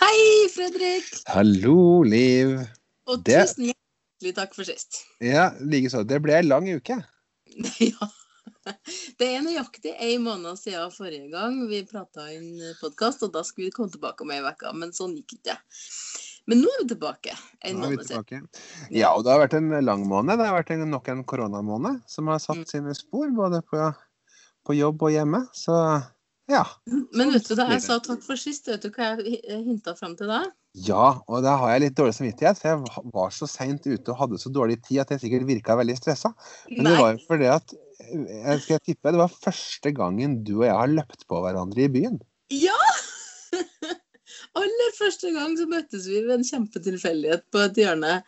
Hei, Fredrik! Hallo, Liv. Og Det- tusen hjertelig takk for sist. Ja, likeså. Det ble ei lang uke. ja. Det er nøyaktig en måned siden forrige gang vi prata inn podkast, og da skulle vi komme tilbake om ei uke, men sånn gikk ikke. Men nå er vi tilbake. En Nå er vi tilbake. Ja, og det har vært en lang måned. Det har vært en, nok en koronamåned som har satt Mm. sine spor både på, på jobb og hjemme. Så ja. Men vet du da jeg sa takk for sist, vet du hva jeg hinta fram til da? Ja, og da har jeg litt dårlig samvittighet, for jeg var så seint ute og hadde så dårlig tid at jeg sikkert virka veldig stressa. Men det var jo fordi at jeg skal tippe det var første gangen du og jeg har løpt på hverandre i byen. Ja! Aller første gang så møttes vi ved en kjempetilfeldighet på et hjørne.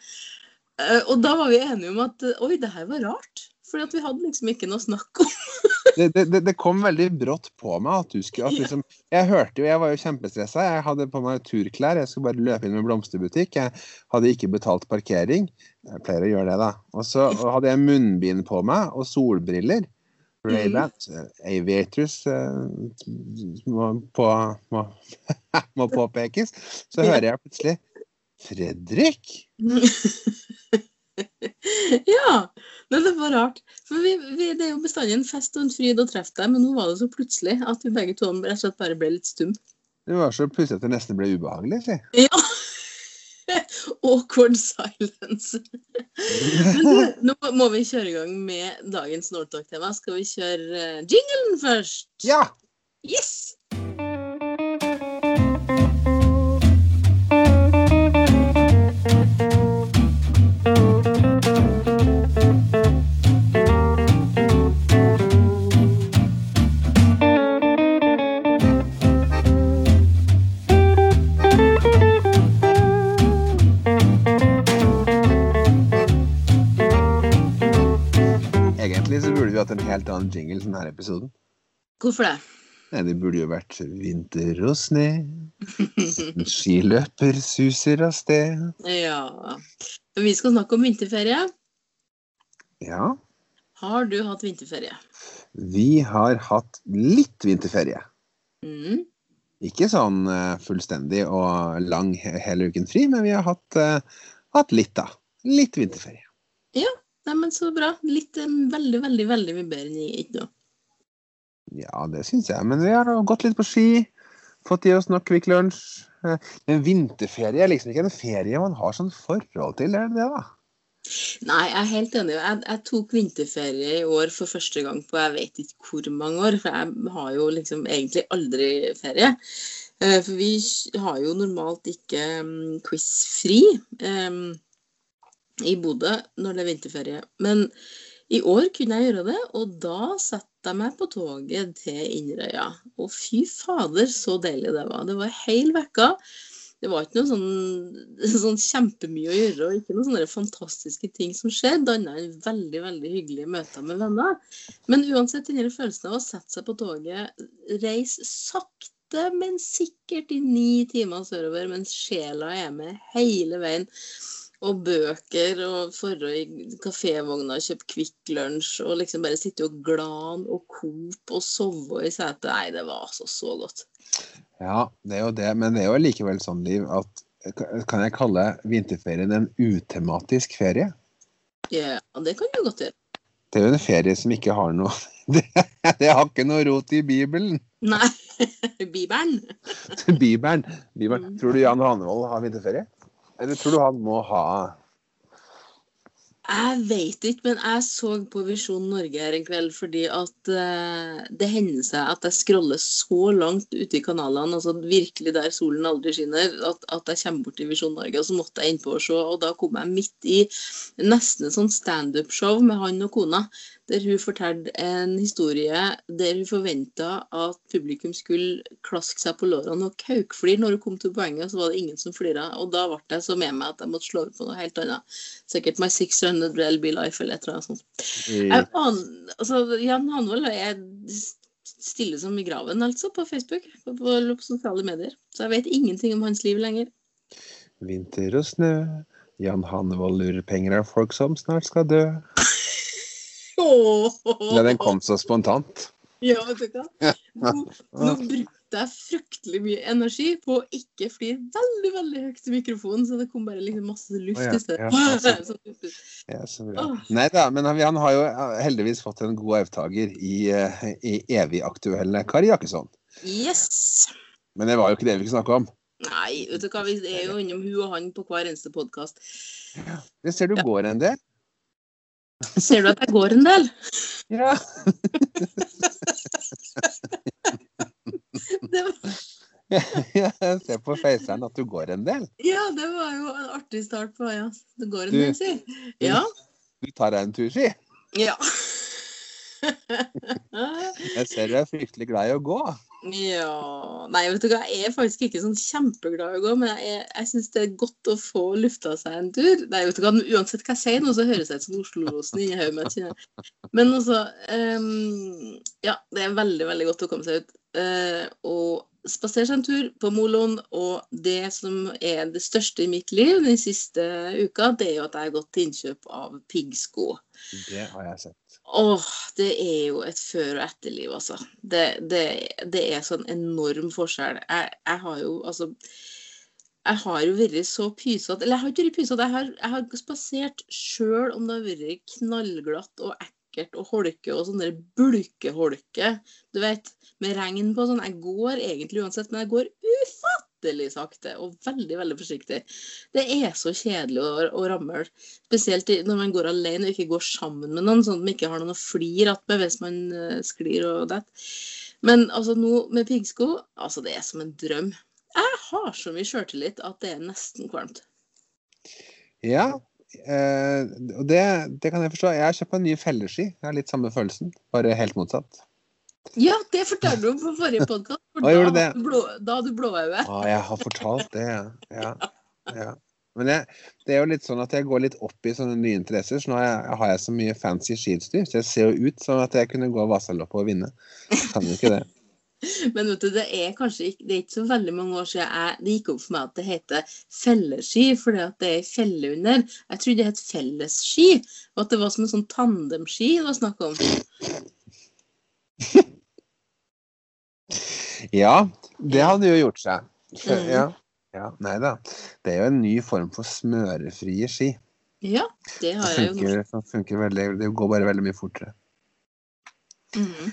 Eh, Og da var vi enige om at eh, oi, det her var rart. Fordi at vi hadde liksom ikke noe snakk om. det, det, det- kom veldig brått på meg at du skulle at liksom, Jeg hørte jo, jeg var jo kjempestressa. Jeg hadde på meg turklær. Jeg skulle bare løpe inn med blomsterbutikk. Jeg hadde ikke betalt parkering. Jeg pleier å gjøre det, da. Og så hadde jeg munnbind på meg og solbriller. Ray-Ban. Aviators eh, må, på, må, må påpekes. Så hører jeg plutselig Fredrik? ja, men det var rart. For vi, vi, det er jo bestandig en fest og en fryd å treffe deg, men nå var det så plutselig at vi begge to rett og slett bare ble litt stum. Det var så plutselig at det nesten ble ubehagelig. Si. Ja! Awkward silence. Nå må vi kjøre i gang med dagens Nordtalk-tema. Skal vi kjøre eh, jinglen først? Ja! Yes! Denne episoden. Hvorfor det? Nei, det burde jo vært vinter og sne. Skiløper suser av sted. ja. Men vi skal snakke om vinterferie. Ja, Har du hatt vinterferie? vi har hatt litt vinterferie. Mm. Ikke sånn eh, fullstendig og lang hele uken fri, men vi har hatt, uh, hatt litt, da. Litt vinterferie. Ja. Neimen, så bra. Litt eh, veldig, veldig, veldig mye bedre enn ikke noe. Ja, det syns jeg. Men vi har gått litt på ski. Fått i oss nok Kvikk Lunsj. Eh, Men vinterferie er liksom ikke en ferie man har sånn forhold til, er det det, da? Nei, jeg er helt enig. Jeg, jeg tok vinterferie i år for første gang på jeg vet ikke hvor mange år. For jeg har jo liksom egentlig aldri ferie. Eh, For vi har jo normalt ikke mm, quiz-fri um, i Bodø når det er vinterferie. Men i år kunne jeg gjøre det, og da satte jeg meg på toget til Inderøya. Og fy fader, så deilig det var. Det var hel vekka. Det var ikke noe sånn, sånn kjempemye å gjøre, og ikke noen sånne fantastiske ting som skjedde, annet enn veldig veldig hyggelige møter med venner. Men uansett, den her følelsen av å sette seg på toget, reise sakte, men sikkert i ni timer sørover, mens sjela er med hele veien, og bøker, og forå i kafévogna, og kjøpe Kvikk Lunsj, og liksom bare sitte og glan og Coop og sove i setet. Nei, det var altså så godt. Ja, det er jo det. Men det er jo likevel sånn, Liv, at kan jeg kalle vinterferien en utematisk ferie? Ja, det kan du godt gjøre. Det er jo en ferie som ikke har noe Det, det har ikke noe rot i Bibelen. Nei, Bibelen. Bibelen. Bibelen. Mm. Tror du Jan Hanevold har vinterferie? Eller tror du han må ha Jeg vet ikke, men jeg så på Visjon Norge her en kveld fordi at eh, det hender seg at jeg scroller så langt ute i kanalene, altså virkelig der solen aldri skinner, at, at jeg kommer bort til Visjon Norge, og så måtte jeg innpå og se, og da kom jeg midt i nesten et sånn standup-show med han og kona, der hun fortalte en historie der hun forventa at publikum skulle klaske seg på lårene og kaukflire når hun kom til poenget, og så var det ingen som flira. Og da ble jeg så med meg at jeg måtte slå over på noe helt annet. Sikkert My 600 LB Life eller et eller annet sånt. Jeg aner- altså, Jan Hanvold er stille som i graven, altså, på Facebook. På, på sosiale medier. Så jeg vet ingenting om hans liv lenger. Vinter og snø. Jan Hanvold lurer penger av folk som snart skal dø. Ja, den kom så spontant. Ja, vet du hva. Nå, nå brukte jeg fryktelig mye energi på å ikke flire veldig veldig høyt i mikrofonen, så det kom bare liksom masse luft Å, ja. i stedet. Ja, ja, Sånn, Ja, så bra. Nei da, men han, har jo heldigvis fått en god arvtaker i, eh, i evig aktuelle Kari Jakkesson. yes! Men det var jo ikke det vi skulle snakke om. Nei, vet du hva, vi er jo innom hun og han på hver eneste podkast. Det ser du Ja. går en del. Ser du at jeg går en del? Ja. Det var, Jeg ser på faceren at du går en del. ja, det var jo en artig start på ja. Det går en Du- del, si. Ja. Du tar deg en tur, si. Ja. Jeg ser du er fryktelig glad i å gå. Ja Nei, vet du hva, jeg er faktisk ikke sånn kjempeglad i å gå, men jeg, jeg syns det er godt å få lufta seg en tur. Nei, vet du hva, Uansett hva jeg sier nå, så høres jeg ut som Oslo-losen inni hodet mitt. Men altså um, Ja, det er veldig, veldig godt å komme seg ut. Uh, og spasere seg en tur på moloen. Og det som er det største i mitt liv den siste uka, det er jo at jeg har gått til innkjøp av piggsko. Det har jeg sett. Åh, det er jo et før og etterliv, altså. Det, det, det er sånn enorm forskjell. Jeg, jeg har jo altså Jeg har jo vært så pysete Eller jeg har ikke vært pysete, jeg har, jeg har spasert sjøl om det har vært knallglatt og ekkelt og holke og sånn der bulkeholke. Du vet, med regn på sånn. Jeg går egentlig uansett, men jeg går ufattelig sakte og veldig, veldig forsiktig. Det er så kjedelig å, å ramle. Spesielt når man går alene og ikke går sammen med noen, sånn at man ikke har noen å flire attmed hvis man eh, sklir og detter. Men altså nå med piggsko, altså det er som en drøm. Jeg har så mye sjøltillit at det er nesten kvalmt. Ja, eh, og det, det kan jeg forstå. Jeg har kjøpt meg nye felleski. Jeg har litt samme følelsen, bare helt motsatt. Ja, det fortalte du om på forrige podkast. Å, gjorde du det? Da hadde du blåøye. Ja, jeg har fortalt det, ja. ja. Men jeg, det er jo litt sånn at jeg går litt opp i sånne nye interesser. Så nå har jeg, har jeg så mye fancy skiutstyr, så jeg ser jo ut som at jeg kunne gå Vasaloppet og vinne. Kan jo ikke det. Men vet du, det er kanskje ikke, det er ikke så veldig mange år siden jeg, det gikk opp for meg at det heter felleski, fordi at det er felle under. Jeg trodde det het fellesski, og at det var som en sånn tandemski det var snakk om. Ja, det hadde jo gjort seg. For, mm. ja. ja. Nei da. Det er jo en ny form for smørefrie ski. Ja, det Det har jeg jo funker, som funker veldig, det går bare veldig mye fortere. Mm.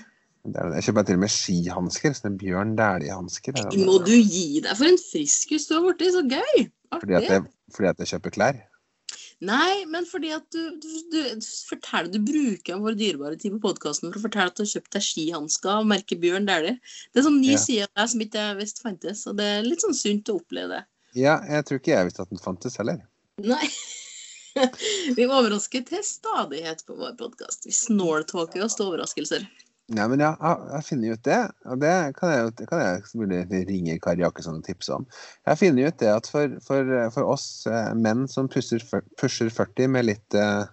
Det jeg kjøper til og med skihansker. Sånne Bjørn Dæhlie-hansker. er. Må du gi deg for en friskus du har blitt? Så gøy! Fordi at, Artig. jeg, fordi at jeg kjøper klær. Nei, men fordi at du, du, du forteller du bruker vår dyrebare tid på podkasten for å fortelle at du har kjøpt deg skihansker og merker Bjørn Dæhlie. Det er sånn ny Ja. side av deg som ikke jeg visste fantes, og det er litt sånn sunt å oppleve det. Ja, jeg tror ikke jeg visste at den fantes heller. Nei. Vi overrasker til stadighet på vår podkast. Vi snåltåker oss til overraskelser. Nei, men jeg har, jeg finner ut det, og det kan jeg, det kan jeg ringe Kari Jakkesson og tipse om. Jeg finner ut det at for, for, for oss eh, menn som pusher, pusher 40 med litt, eh,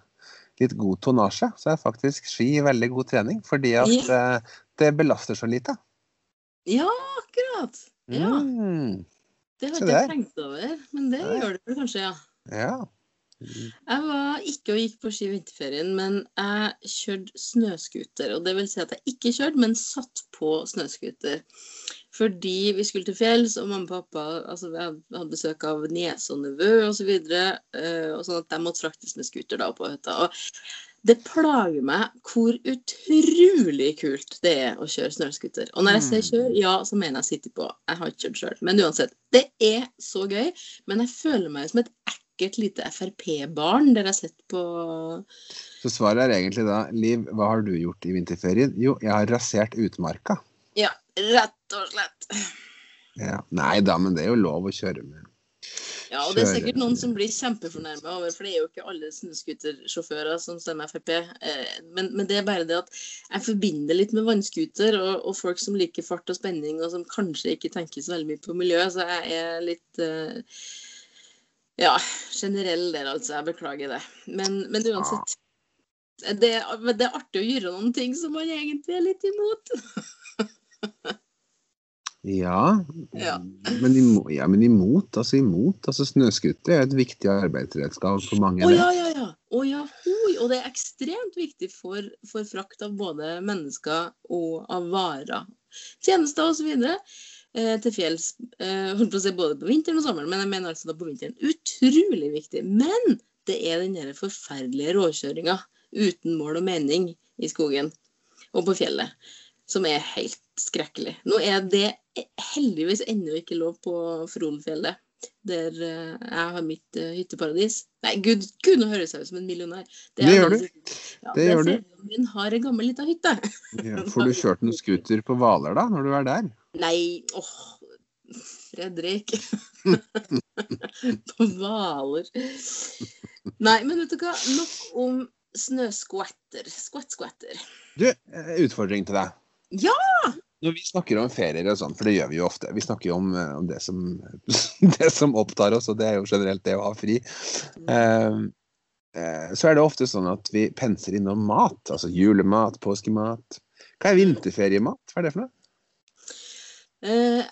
litt god tonnasje, så er faktisk ski veldig god trening. Fordi at ja. det belaster så lite. Ja, akkurat. Ja, Mm, det har ikke jeg tenkt over, men det Nei. gjør det kanskje, ja. ja. Jeg var ikke og gikk på ski vinterferien, men jeg kjørte snøscooter. Og det vil si at jeg ikke kjørte, men satt på snøscooter. Fordi vi skulle til fjells, og mamma og pappa altså vi hadde besøk av niese og nevø osv. Og, så og sånn at de måtte fraktes med scooter da på hytta. Og det plager meg hvor utrolig kult det er å kjøre snøscooter. Og når jeg sier kjør, ja, så mener jeg sitter på. Jeg har ikke kjørt sjøl. Men uansett, det er så gøy. Men jeg føler meg som et ekkelt lite Frp-barn. Dere har sett på Så svaret er egentlig da, Liv, hva har du gjort i vinterferien? Jo, jeg har rasert utmarka. Ja, rett og slett. Ja. Nei da, men det er jo lov å kjøre med. Ja, og det er sikkert noen som blir kjempefornærma over, for det er jo ikke alle snøscootersjåfører som stemmer Frp. Eh, Men, men det er bare det at jeg forbinder litt med vannscooter og, og folk som liker fart og spenning, og som kanskje ikke tenker så veldig mye på miljø, så jeg er litt eh, Ja, generell del, altså. Jeg beklager det. Men, men uansett. Det, det er artig å gjøre noen ting som man egentlig er litt imot. Ja, Ja. Men, imot, ja, men imot, altså imot. Altså Snøscooter er et viktig arbeidsredskap for mange. Å oh, ja, ja, ja. Oh, ja, hoi. Og det er ekstremt viktig for, for frakt av både mennesker og av varer. Tjenester osv. eh, til fjells. Eh, holdt på å si både på vinteren og sommeren, men jeg mener altså da på vinteren. Utrolig viktig. Men det er den der forferdelige råkjøringa uten mål og mening i skogen og på fjellet som er helt skrekkelig. Nå er det heldigvis ennå ikke lov på Frolfjellet, der eh, jeg har mitt eh, hytteparadis. Nei, gud, gud, nå høres jeg ut som en millionær. Det, gjør du. Ja, Det gjør du. Min har en gammel lita hytte. Ja, får du kjørt noen scooter på Hvaler da, når du er der? Nei, åh, Fredrik. på Hvaler. Nei, men vet du hva? Nok om snøskvetter. Skvett-skvetter. Du, eh, utfordring til deg. Ja! Når vi snakker om ferier og sånn, for det gjør vi jo ofte, vi snakker jo om, eh, om det, som, det som opptar oss, og det er jo generelt det å ha fri. Eh, eh, så er det ofte sånn at vi penser innom mat, altså julemat, påskemat. Hva er vinterferiemat? Hva er det for noe? Uh,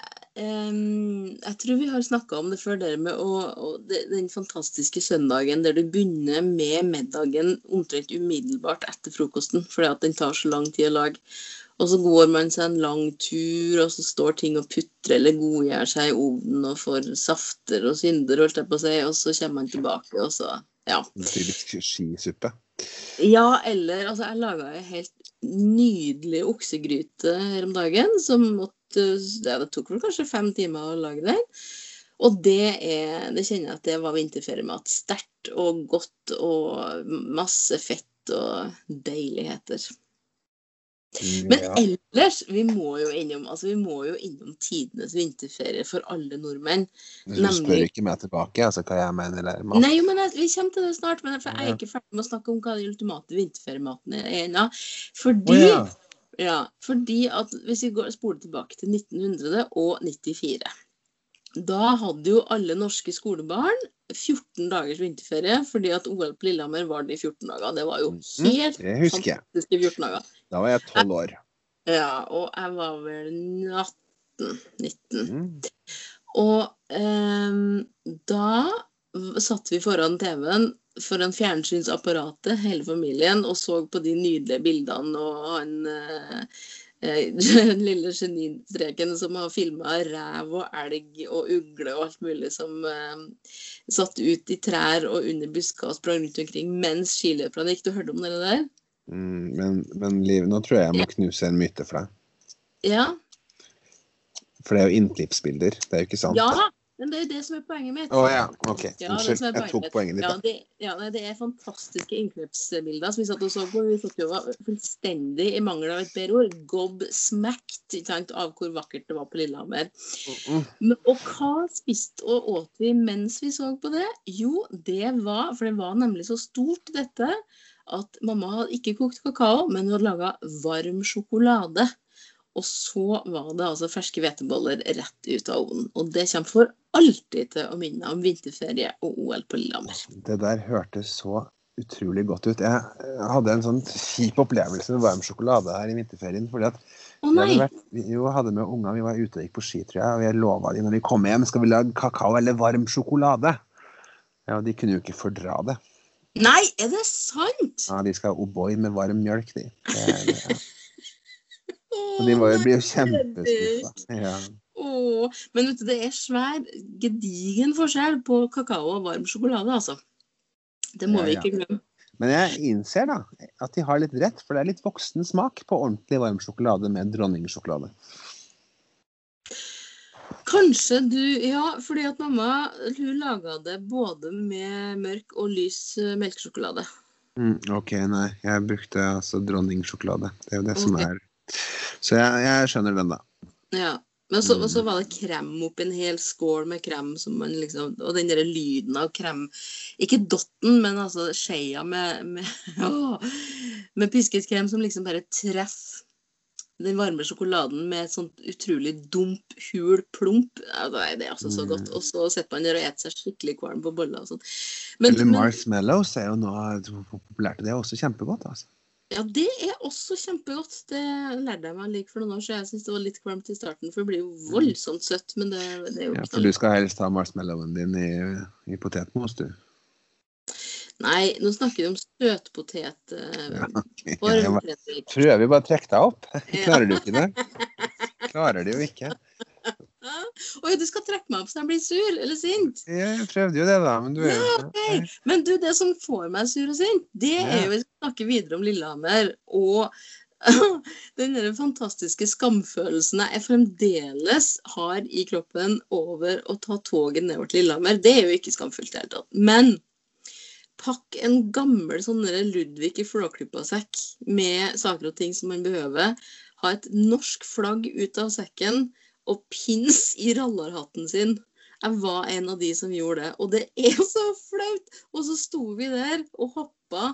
um, jeg tror vi har snakka om det før, det med å, å, den fantastiske søndagen der du begynner med middagen omtrent umiddelbart etter frokosten, fordi at den tar så lang tid å lage. Og så går man seg en lang tur, og så står ting og putrer eller godgjør seg i ovnen og får safter og synder, holdt jeg på å si, og så kommer man tilbake, og så Ja. Skisuppe. Ja, eller Altså, jeg laga ei helt nydelig oksegryte her om dagen. Som måtte ja, Det tok vel kanskje fem timer å lage den. Og det er Det kjenner jeg at det var vinterferiemat. Sterkt og godt og masse fett og deiligheter. Men Ja. ellers, vi må jo innom altså vi må jo innom tidenes vinterferie for alle nordmenn. Men Du spør ikke meg tilbake altså hva jeg mener der? mat. Nei, jo, men jeg, Vi kommer til det snart, men jeg er ikke ferdig med å snakke om hva den ultimate vinterferiematen er ennå. Fordi, oh, ja. ja, fordi at hvis vi går, spoler tilbake til 1994 Da hadde jo alle norske skolebarn 14 dagers vinterferie, fordi at OL på Lillehammer var det i 14 dager. Det var jo Mhm, helt mm, husker jeg. fantastiske 14 dager. Da var jeg tolv år. Ja, og jeg var vel 18 19 Mm. Og eh, da satt vi foran TV-en foran fjernsynsapparatet, hele familien, og så på de nydelige bildene og han eh, den lille genistreken som har filma rev og elg og ugle og alt mulig som eh, satt ut i trær og under busker og sprang rundt omkring mens skiløperne gikk. Du hørte om det der? Mm, men, men Liv, nå tror jeg jeg må knuse en myte for deg. Ja. For det er jo innklipsbilder. Det er jo ikke sant? ja! Men det er jo det som er poenget mitt. Å ja. OK. Ja, Unnskyld. Jeg tok poenget. ditt. Ja, det, ja, det er fantastiske innkjøpsbilder som vi satt og så på. Vi satt jo fullstendig, i mangel av et bedre ord, gobsmacked ikke sant, av hvor vakkert det var på Lillehammer. Mm. Men, og hva spiste og åt vi mens vi så på det? Jo, det var For det var nemlig så stort, dette, at mamma hadde ikke kokt kakao, men hun hadde laga varm sjokolade. Og så var det altså ferske hveteboller rett ut av ovnen. Og det kommer for alltid til å minne om vinterferie og OL på Lillehammer. Det der hørtes så utrolig godt ut. Jeg hadde en sånn kjip opplevelse med varm sjokolade her i vinterferien. fordi at nei! hadde, vært, vi jo hadde med unger, vi var ute og gikk på ski, tror jeg, og jeg lova dem når vi kom hjem, skal vi lage kakao eller varm sjokolade. Ja, og De kunne jo ikke fordra det. Nei, er det sant? Ja, De skal ha O'boy med varm mjølk, de. Det, det, og de var blir jo kjempeskuffa. Ja. Åh, men vet du, det er svær, gedigen forskjell på kakao og varm sjokolade, altså. Det må Ja, vi ikke glemme. Men jeg innser da at de har litt rett, for det er litt voksen smak på ordentlig varm sjokolade med dronningsjokolade. Kanskje du Ja, fordi at mamma hun laga det både med mørk og lys eh, melkesjokolade. Mm, ok, nei. Jeg brukte altså dronningsjokolade. Det er jo det som Ok. er Så jeg, jeg skjønner den, da. Ja. Men så, Mm. så var det krem oppi en hel skål med krem som man liksom Og den der lyden av krem Ikke dotten, men altså skeia med, med, å, med pisket krem som liksom bare treffer den varme sjokoladen med et sånt utrolig dump, hul plump. Ja, det er- altså så Mm. godt. Og så sitter man der og spiser seg skikkelig kvalm på boller og sånn. Eller marshmallows er jo noe populært, det er også kjempegodt. altså. Ja, det er også kjempegodt. Det lærte jeg meg like for noen år siden. Jeg syns det var litt kvalmt i starten, for det blir jo voldsomt søtt. Men det, det er jo Ja, for du skal helst ha marshmallowen din i, i potetmos, du. Nei, nå snakker vi om søtpotet. eh, Ja, okay. Prøver vi bare å trekke deg opp. Klarer du ikke det? Klarer de jo ikke. Oi, du skal trekke meg opp så jeg blir sur eller sint? Jeg prøvde jo det, da. Men du er jo Ja, ok. Men du, det som får meg sur og sint, det er jo Vi skal snakke videre om Lillehammer. Og den der fantastiske skamfølelsen jeg fremdeles har i kroppen over å ta toget nedover til Lillehammer. Det er jo ikke skamfullt i det hele tatt. Men pakk en gammel sånn Ludvig i Flåklypa-sekk med saker og ting som man behøver. Ha et norsk flagg ut av sekken og pins i rallarhatten sin. Jeg var en av de som gjorde det, og det er så flaut! Og så sto vi der og hoppa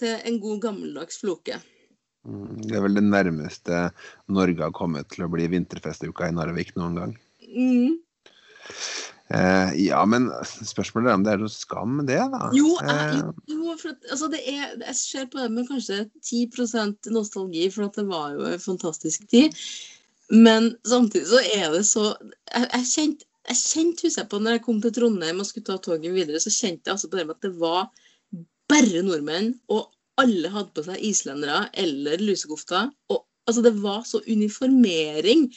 til en god gammeldags floke. Mm, Det er vel det nærmeste Norge har kommet til å bli vinterfestuka i Narvik noen gang. Mm. Eh, ja, men spørsmålet er om det er noe skam det, da. Jo, jeg, Eh, jo, jo, for at, altså det er, jeg ser på det med kanskje 10 nostalgi, for at det var jo en fantastisk tid. Men samtidig så er det så Jeg, jeg kjente jeg kjente, husker jeg på når jeg kom til Trondheim og skulle ta toget videre, så kjente jeg altså på det med at det var bare nordmenn, og alle hadde på seg islendere eller lusekofter. Og altså, det var så uniformering.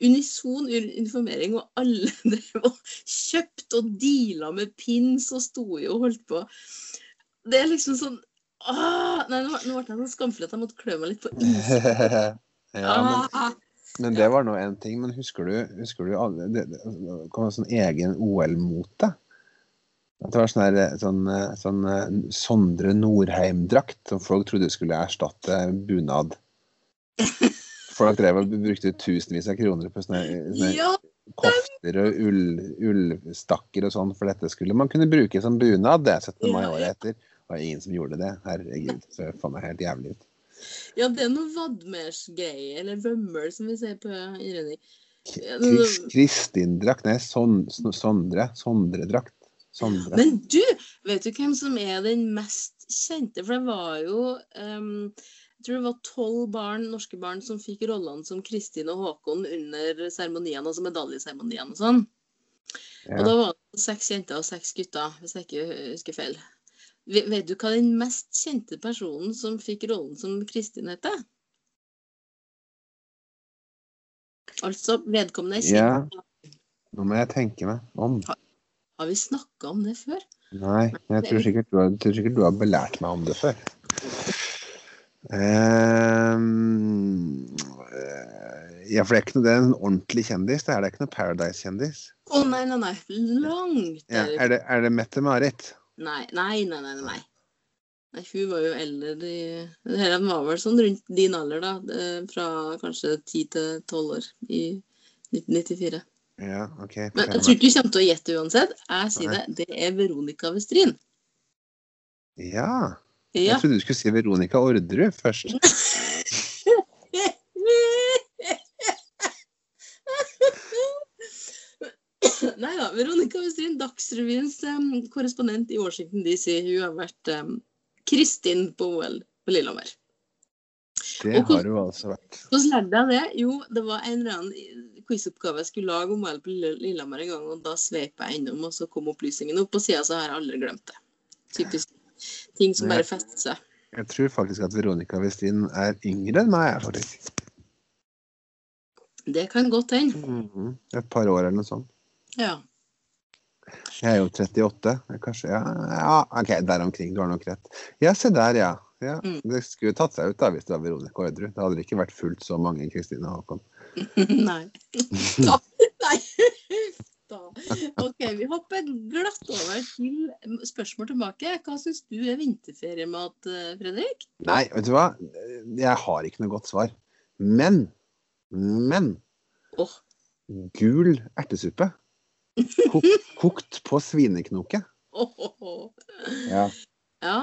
Unison uniformering, og alle drev og kjøpte og deala med pins og sto jo og holdt på. Det er liksom sånn Åh, nei, nå, nå ble jeg så skamfull at jeg måtte klø meg litt på is. ja, men, Ah, men det var nå én ting. Men husker du, husker du alle- det, det det kom en sånn egen OL-mote? Det var sånn, der, sånn, eh, sånn eh, Sondre Norheim-drakt som folk trodde skulle erstatte bunad. Folk drev og brukte tusenvis av kroner på sånne, sånne ja, kofter og ull, ullstakker og sånn, for dette skulle man kunne bruke som bunad det 17. mai året etter. Det var ingen som gjorde det. Herregud, så faen meg helt jævlig ut. Ja, det er noe vadmersgreie, eller vømmøl, som vi sier på innredning. Ja, Kristin-drakt, nei, son, Sondre. Sondre-drakt. Sondre. Men du, vet du hvem som er den mest kjente? For det var jo um, Jeg tror det var tolv barn, norske barn som fikk rollene som Kristin og Håkon under seremoniene, altså medaljeseremoniene og sånn. Og da var det seks jenter og seks gutter, hvis jeg ikke husker feil. Ve- Vet du hva den mest kjente personen som fikk rollen som Kristin heter? Altså, vedkommende er kjent. Ja. Nå må jeg tenke meg om. Har vi snakka om det før? Nei, jeg tror sikkert du har, tror sikkert du har belært meg om det før. Eh, ja, for det er ikke noe, det er en ordentlig kjendis. Det er, det er ikke noe Paradise-kjendis. Å nei, nei, nei. Langt Ja, er, det, er det Mette-Marit? Nei, nei, nei, nei, nei. Nei, hun var jo eldre i Hun var vel sånn rundt din alder, da. Fra kanskje 10 til 12 år i 1994. Ja, OK. Men jeg tror ikke du kommer til å gjette uansett. Jeg sier Nei. det. Det er Veronica Westrin. Ja. Ja. Jeg trodde du skulle si Veronica Orderud først. Nei da. Veronica Westrin, Dagsrevyens um, korrespondent i Washington DC. Hun har vært um, Kristin på OL på Lillehammer. Det Og har hun altså vært. Hvordan lærte jeg det? Jo, det var en eller annen quizoppgave jeg skulle lage om OL på Lille- Lillehammer en gang, og da sveip jeg innom, og så kom opplysningen opp og siden så har jeg aldri glemt det. Typisk ting som bare fester seg. Jeg tror faktisk at Veronica Westin er yngre enn meg, jeg, faktisk. Det kan godt hende. Mhm. Et par år eller noe sånt. Ja. Jeg er jo 38. Kanskje Ja, ja OK, der omkring. Du har nok rett. Ja, se der, ja. ja. Mm. Det skulle tatt seg ut da hvis det var Veronica Orderud. Det hadde ikke vært fullt så mange Kristine og Håkon. Nei. Da. Nei. Da. OK, vi hopper glatt over til spørsmål tilbake. Hva syns du er vinterferiemat, eh, Fredrik? Nei, vet du hva? Jeg har ikke noe godt svar. Men Men oh. gul ertesuppe. Kok, kokt på svineknoke. Ja. Ja.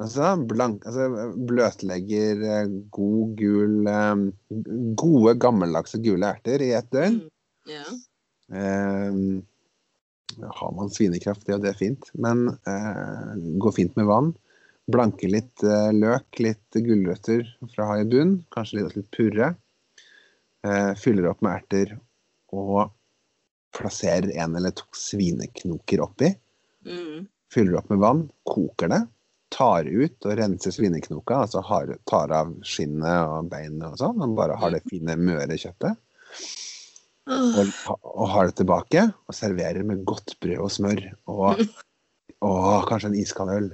Altså, blank, altså bløtlegger eh, god gul eh, Gode, gammeldagse gule erter i ett døgn. Mm. Ja. Eh, har man svinekraft, ja, det er fint. Men eh, går fint med vann. Blanke litt eh, løk, litt gulrøtter fra ha bunn. Kanskje litt, litt purre. Eh, fyller opp med erter og plasserer en eller to svineknoker oppi. Mm. Fyller opp med vann, koker det. Tar ut og renser svineknoka, altså har, tar av skinnet og beinet og sånn. Og bare har det fine, møre kjøttet. Og, og har det tilbake og serverer med godt brød og smør og, og kanskje en iskald øl.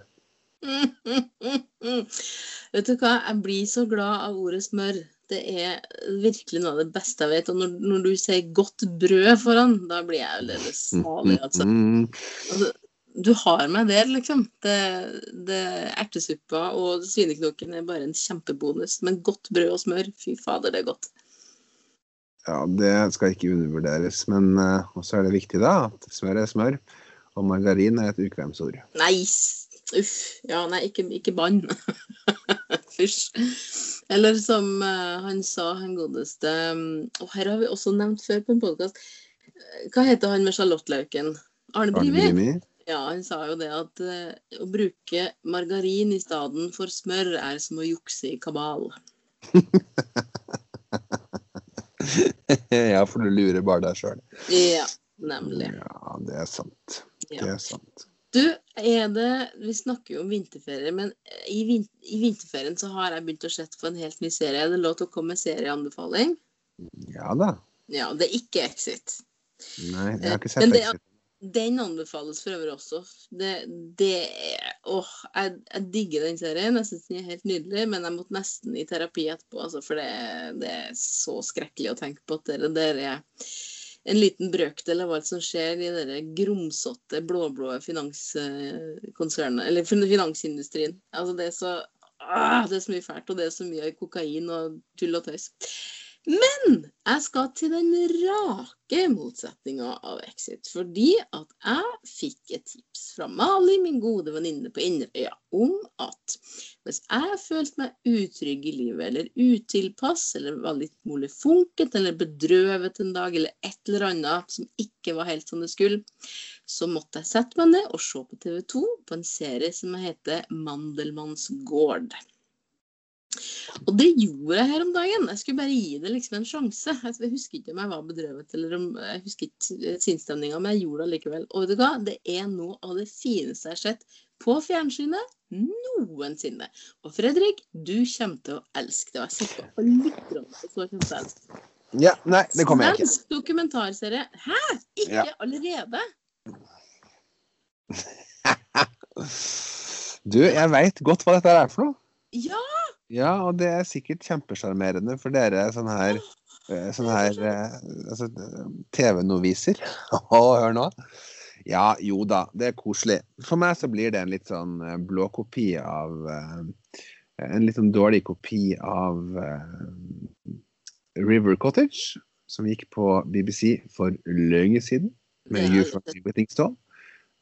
Vet du hva, jeg blir så glad av ordet smør. Det er virkelig noe av det beste jeg vet. Og når, når du sier godt brød foran, da blir jeg aldeles salig, altså. Altså. Du har meg der, liksom. Det, det Ertesuppa og svineknoken er bare en kjempebonus. Men godt brød og smør, fy fader, det er godt. ja, det skal ikke undervurderes. Men uh, også er det viktig da at smør er smør, og margarin er et ukvemsord. Nei, uff. Ja, nei, ikke, ikke bann. Fysj. Eller som eh, han sa, han godeste um, Og her har vi også nevnt før på en podkast. Hva heter han med sjalottlauken? Arne Arne Brimi? Ja, han sa jo det at eh, å bruke margarin i stedet for smør er som å jukse i kabal. ja, for du lurer bare deg sjøl. Ja, nemlig. Ja, det er sant. Det er sant. Du, er det Vi snakker jo om vinterferie, men i, vin, i vinterferien så har jeg begynt å se på en helt ny serie. Er det lov til å komme med serieanbefaling? Ja da. Ja, det er ikke Exit. Nei, jeg har ikke Men sett det- Exit. Den anbefales for øvrig også. Det, det Åh, jeg, jeg digger den serien. Jeg syns den er helt nydelig, men jeg måtte nesten i terapi etterpå, altså, for det, det er så skrekkelig å tenke på at det der er en liten brøkdel av alt som skjer i det grumsete, blå-blå finanskonsernet, eller finansindustrien. Altså, det er så ah, Det er så mye fælt, og det er så mye kokain og tull og tøys. Men jeg skal til den rake motsetninga av Exit. Fordi at jeg fikk et tips fra Mali, min gode venninne på Inderøya, om at hvis jeg følte meg utrygg i livet, eller utilpass, eller var litt molefonket, eller bedrøvet en dag, eller et eller annet som ikke var helt som det skulle, så måtte jeg sette meg ned og se på TV 2 på en serie som heter Mandelmanns gård. Og det gjorde jeg her om dagen. Jeg skulle bare gi det liksom en sjanse. Jeg jeg husker ikke om jeg var bedrøvet eller om jeg husker ikke sinnsstemninga, men jeg gjorde det likevel. Og vet du hva? Det er noe av det fineste jeg har sett på fjernsynet noensinne. Og Fredrik, du kommer til å elske det. Og jeg sitter på litt rom, så kommer til å elske det. Ja, nei, det kommer jeg ikke. Svensk dokumentarserie. Hæ? Ikke Ja. allerede? Du, jeg veit godt hva dette er for noe. Ja! Ja, og det er sikkert kjempesjarmerende for dere sånn her, sånn her eh, altså, TV-noviser. Hør nå. Ja, jo da, det er koselig. For meg så blir det en litt sånn eh, blå kopi av eh, En litt sånn dårlig kopi av eh, River Cottage, som gikk på BBC for lenge siden, med er- You from Whittingstall.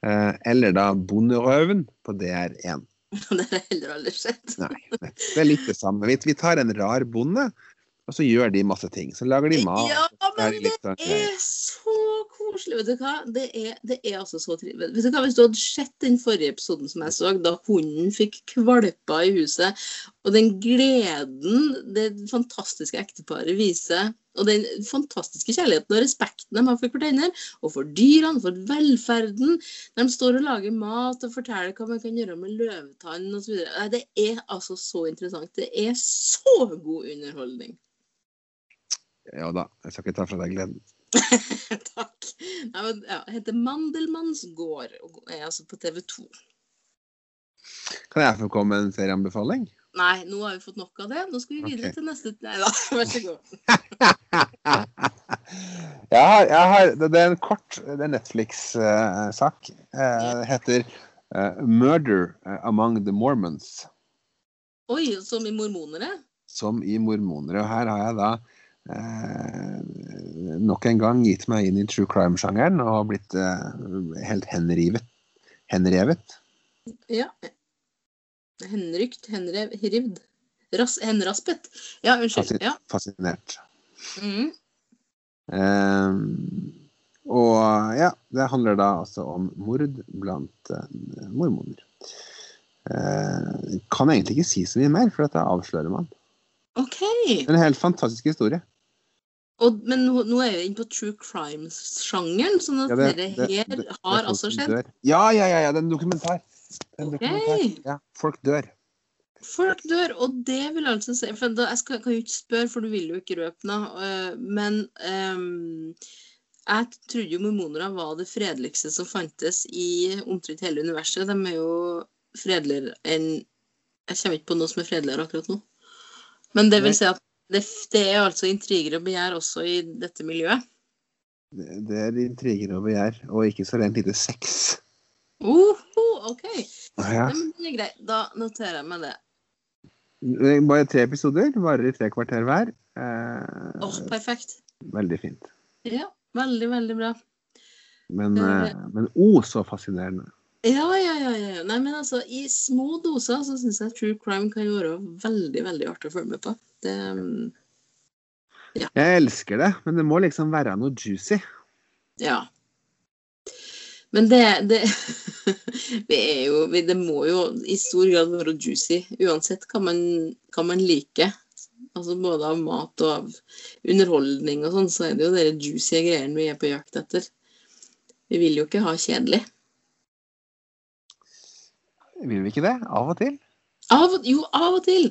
Eh, eller da Bonderøven på DR1. Det har jeg heller aldri sett. Nei, det er litt det samme. Vi, vi tar en rar bonde, og så gjør de masse ting. Så lager de mat. Ja, men det sånn er så koselig. Vet du hva? Det er, det er altså så trivelig. Vet du hva? Hvis du hadde sett den forrige episoden som jeg så, da hunden fikk kvalper i huset, og den gleden det fantastiske ekteparet viser, og den fantastiske kjærligheten og respekten de har for hverandre, og for dyrene, for velferden De står og lager mat og forteller hva man kan gjøre med løvetann osv. Det er altså så interessant. Det er så god underholdning. Ja da, jeg skal ikke ta fra deg gleden. Takk. Nei, men, ja, heter Mandelmanns gård og er altså på TV 2. Kan jeg få komme med en serieanbefaling? Nei, nå har vi fått nok av det. Nå skal vi videre okay. til neste Nei da, vær så god. Jeg har, jeg har, det er en kort Netflix-sak. Det heter eh, 'Murder Among the Mormons', Oi, som i mormonere? som i mormonere. Og her har jeg da eh, nok en gang gitt meg inn i true crime-sjangeren og blitt eh, helt henrivet. Henrevet. Ja. Henrykt, henrev, rivd. Ras, henraspet. Ja, unnskyld. Ja. Fascinert. Mm. Eh, og ja, det handler da altså om mord blant eh, mormoner. Eh, kan egentlig ikke si så mye mer, for dette avslører man. Okay. En helt fantastisk historie. Og, men nå, nå er vi inne på true crimes-sjangeren, sånn at Ja, det- dere det- her det- har altså skjedd. Ja, ja, ja, ja, det er en dokumentar. En okay. dokumentar. Ja, folk dør. folk dør, og det vil altså si da, Jeg skal, kan jo ikke spørre, for du vil jo ikke røpe noe. øh, men um, jeg trodde jo mormonere var det fredeligste som fantes i omtrent hele universet. De er jo fredeligere enn Jeg kommer ikke på noe som er fredeligere akkurat nå. Men det vil si at det, det er altså intriger og begjær også i dette miljøet. Det, det er intriger og begjær, og ikke så rent lite sex. Oho, OK. Ja. Det er greit. Da noterer jeg meg det. Bare tre episoder, varer i tre kvarter hver. Eh, Åh, perfekt. veldig fint. Ja, veldig, veldig bra. Men, Eh. men o, oh, så fascinerende. Ja, ja, ja. ja. ja. Nei, men altså, i små doser så syns jeg true crime kan være veldig, veldig artig å følge med på. Det ja. Jeg elsker det, men det må liksom være noe juicy. Ja. Men det, det Vi er jo vi- Det må jo i stor grad være juicy, uansett hva man, hva man liker. Altså både av mat og av underholdning og sånn, så er det jo de juicy greiene vi er på jakt etter. Vi vil jo ikke ha kjedelig. Vil vi ikke det? Av og til? Av jo, av og til.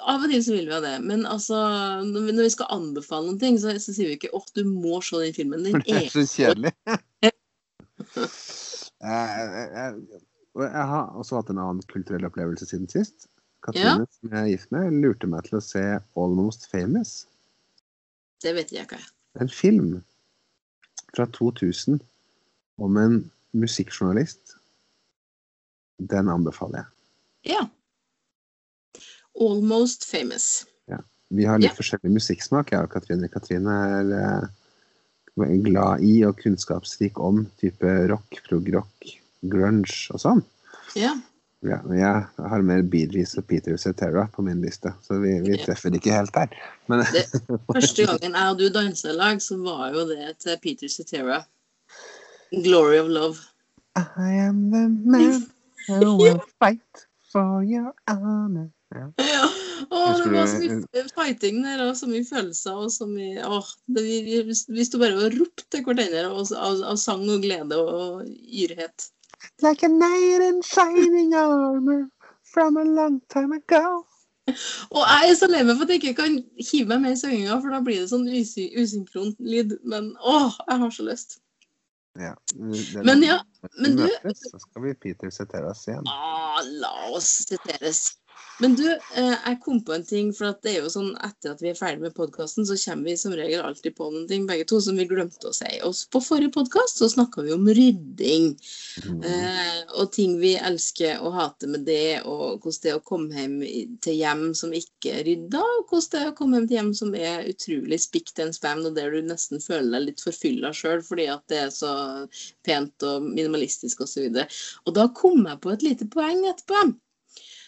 Av og til så vil vi ha det. Men altså, når vi, når vi skal anbefale noen ting, så, så sier vi ikke 'Å, du må se den filmen'. Den det er så kjedelig. jeg, jeg, jeg, jeg har også hatt en annen kulturell opplevelse siden sist. Katrine, som jeg er gift med, lurte meg til å se 'Almost Famous'. Det vet jeg ikke. En film fra 2000 om en musikkjournalist. Den anbefaler jeg. Ja. Almost famous. Vi har litt Ja. forskjellig musikksmak, jeg og Katrine. Katrine er eh, glad i og kunnskapsrik om type rock, prog-rock, grunge og sånn. Ja. Ja, jeg har mer Bee Gees og Peter Cetera på min liste, så vi, vi Ja. treffer ikke helt der. Men Det, første gangen jeg og du dansa i lag, så var jo det til Peter Cetera. 'Glory of Love'. I am the man who will fight for your honor. Ja. Ja. Å, det var så mye fighting der, og så mye følelser, og så mye Åh, det, vi, vi, sto bare og ropte til hverandre av, av sang og glede og yrhet. Like a night in shining armor from a long time ago. Og jeg er så lei meg for at jeg ikke kan hive meg med i synginga, for da blir det sånn usy, usynkron lyd. Men åh, jeg har så lyst. Ja, Men ja, men du- møtes, så skal vi Peter siteres igjen. Ah, la oss siteres. Men du, eh, jeg kom på en ting, for at det er jo sånn etter at vi er ferdig med podkasten, så kommer vi som regel alltid på noen ting, begge to, som vi glemte å si. Og på forrige podkast så snakka vi om rydding. Mm. Eh, og ting vi elsker og hater med det, og hvordan det er å komme hjem til hjem som ikke er rydda, og hvordan det er å komme hjem til hjem som er utrolig spikt and span, og der du nesten føler deg litt forfylla sjøl fordi at det er så pent og minimalistisk osv. Og, så og da kom jeg på et lite poeng etterpå.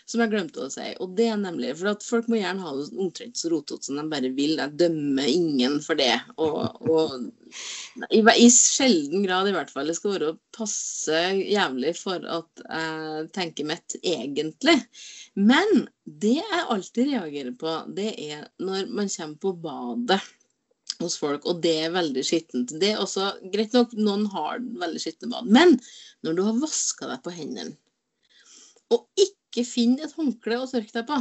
Som jeg glemte å si. Og det er nemlig for at folk må gjerne ha det omtrent så rotete som de bare vil. Jeg dømmer ingen for det. Og, og i, i sjelden grad, i hvert fall. Det skal være passe jævlig for at jeg tenker mitt, egentlig. Men det jeg alltid reagerer på, det er når man kommer på badet hos folk, og det er veldig skittent. Det er også, Greit nok, noen har veldig skitne bad, men når du har vaska deg på hendene, og ikke finner et håndkle å tørke deg på,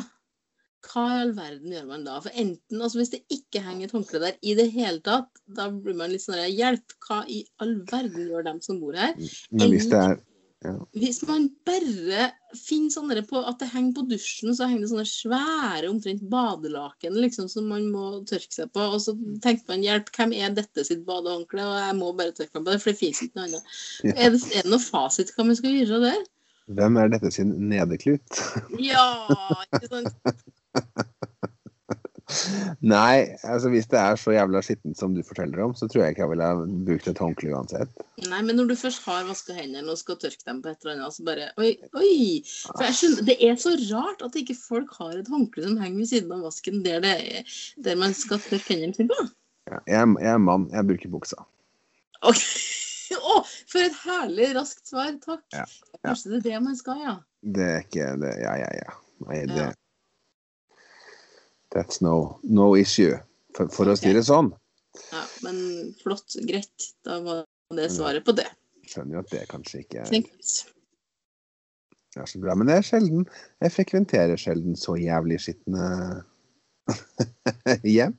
hva i all verden gjør man da? For enten, altså Hvis det ikke henger et håndkle der i det hele tatt, da blir man litt sånn Hjelp! Hva i all verden gjør dem som bor her? Men hvis det er Hvis man bare finner sånne på at det henger på dusjen, så henger det sånne svære omtrent badelaken liksom, som man må tørke seg på. Og så tenker man hjelp, hvem er dette sitt badehåndkle? Og jeg må bare tørke meg på det, for det fins ikke noe annet. Ja. Er, det, er det noe fasit hva man skal gjøre der? Hvem er dette sin nedeklut? Ja, ikke sant? Nei, altså hvis det er så jævla skittent som du forteller om, så tror jeg ikke jeg ville ha brukt et håndkle uansett. Nei, men når du først har vaska hendene og skal tørke dem på et eller annet, så bare Oi, oi! For jeg skjønner, Det er så rart at ikke folk har et håndkle som henger ved siden av vasken der, det er, der man skal tørke hendene sine på. Ja, jeg, jeg er mann, jeg bruker buksa. Ok. Å, for et herlig raskt svar. Takk. Ja, Kanskje det er det man skal, ja. Det er ikke det Ja, ja, ja. Nei, det Ja. That's no, no issue, for, for å si det sånn. ja. Men flott. Greit. Da var det svaret på det. Skjønner jo at det kanskje ikke er. Det er så bra, men det er sjelden. Jeg frekventerer sjelden så jævlig skitne hjem.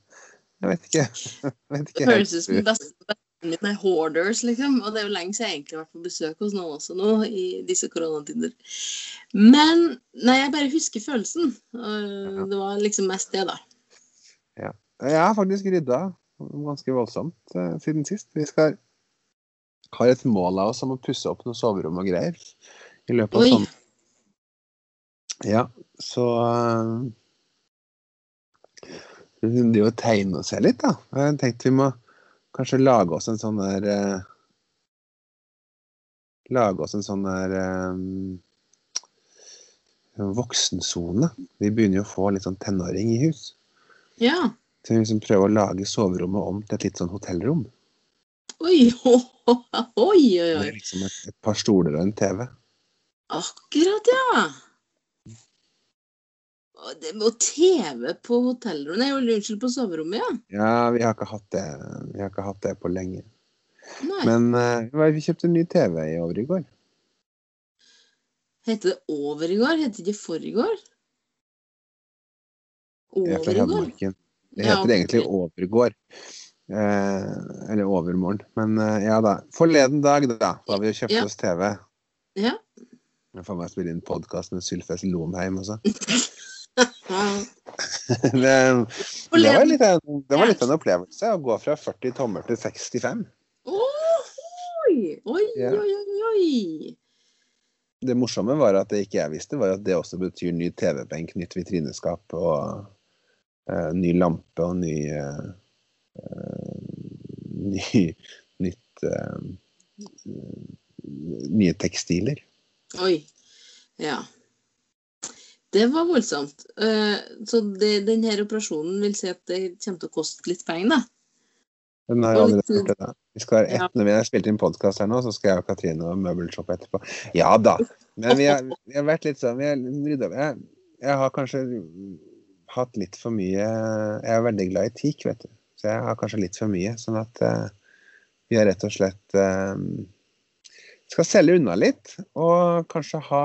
Jeg vet ikke. Jeg vet ikke Det høres ut som bestevennen min er hoarders, liksom. Og det er jo lenge siden jeg egentlig har vært på besøk hos noen også nå, i disse koronatider. Men Nei, jeg bare husker følelsen. Det var liksom mest det, da. Ja. Jeg har faktisk rydda ganske voldsomt eh, siden sist. Vi skal har et mål av oss om å pusse opp noen soverom og greier i løpet av sommeren. Ja, så Det å tegne og se litt, da. Jeg tenkte vi må kanskje lage oss en sånn der eh, Lage oss en sånn der eh, voksensone. Vi begynner jo å få litt sånn tenåring i hus. Ja. Så vi liksom prøver å lage soverommet om til et litt sånn hotellrom. Oi, oi, oi. oi. Med liksom et, et par stoler og en TV. Akkurat, ja. Og det med TV på hotellrommet Nei, unnskyld, på soverommet, ja. Ja, vi har ikke hatt det, vi har ikke hatt det på lenge. Nei. Men uh, vi kjøpte en ny TV i over i går. Heter det over i går? Heter det ikke for i går? Er Over i går? Det Ja, heter ok. egentlig overgård. Eh, eller overmorgen. Men eh, ja da. Forleden dag, da, da vi kjøpte Ja. oss TV. Ja. Jeg får meg spille inn podkast med Sylfest Lomheim også. Det, det, var litt, det var litt av en opplevelse å gå fra 40 tommer til 65. Oi, oi, oi, oi. Det morsomme var at det ikke jeg visste, var at det også betyr ny TV-benk, nytt vitrineskap og uh, ny lampe og ny eh, ny, nytt uh, Nye tekstiler. Oi. Ja. Det var voldsomt. Eh, Så det, denne operasjonen vil si at det kommer til å koste litt penger, da? Den har Og litt gjort det, da. Vi skal, Ja. et, når vi har spilt inn podkast her nå, så skal jeg og Katrine og møbelshoppe etterpå. Ja da. Men vi har, vi har vært litt sånn vi har rydda. Jeg, jeg har kanskje hatt litt for mye Jeg er veldig glad i teak, vet du. Så jeg har kanskje litt for mye. Sånn at uh, vi har rett og slett uh, skal selge unna litt, og kanskje ha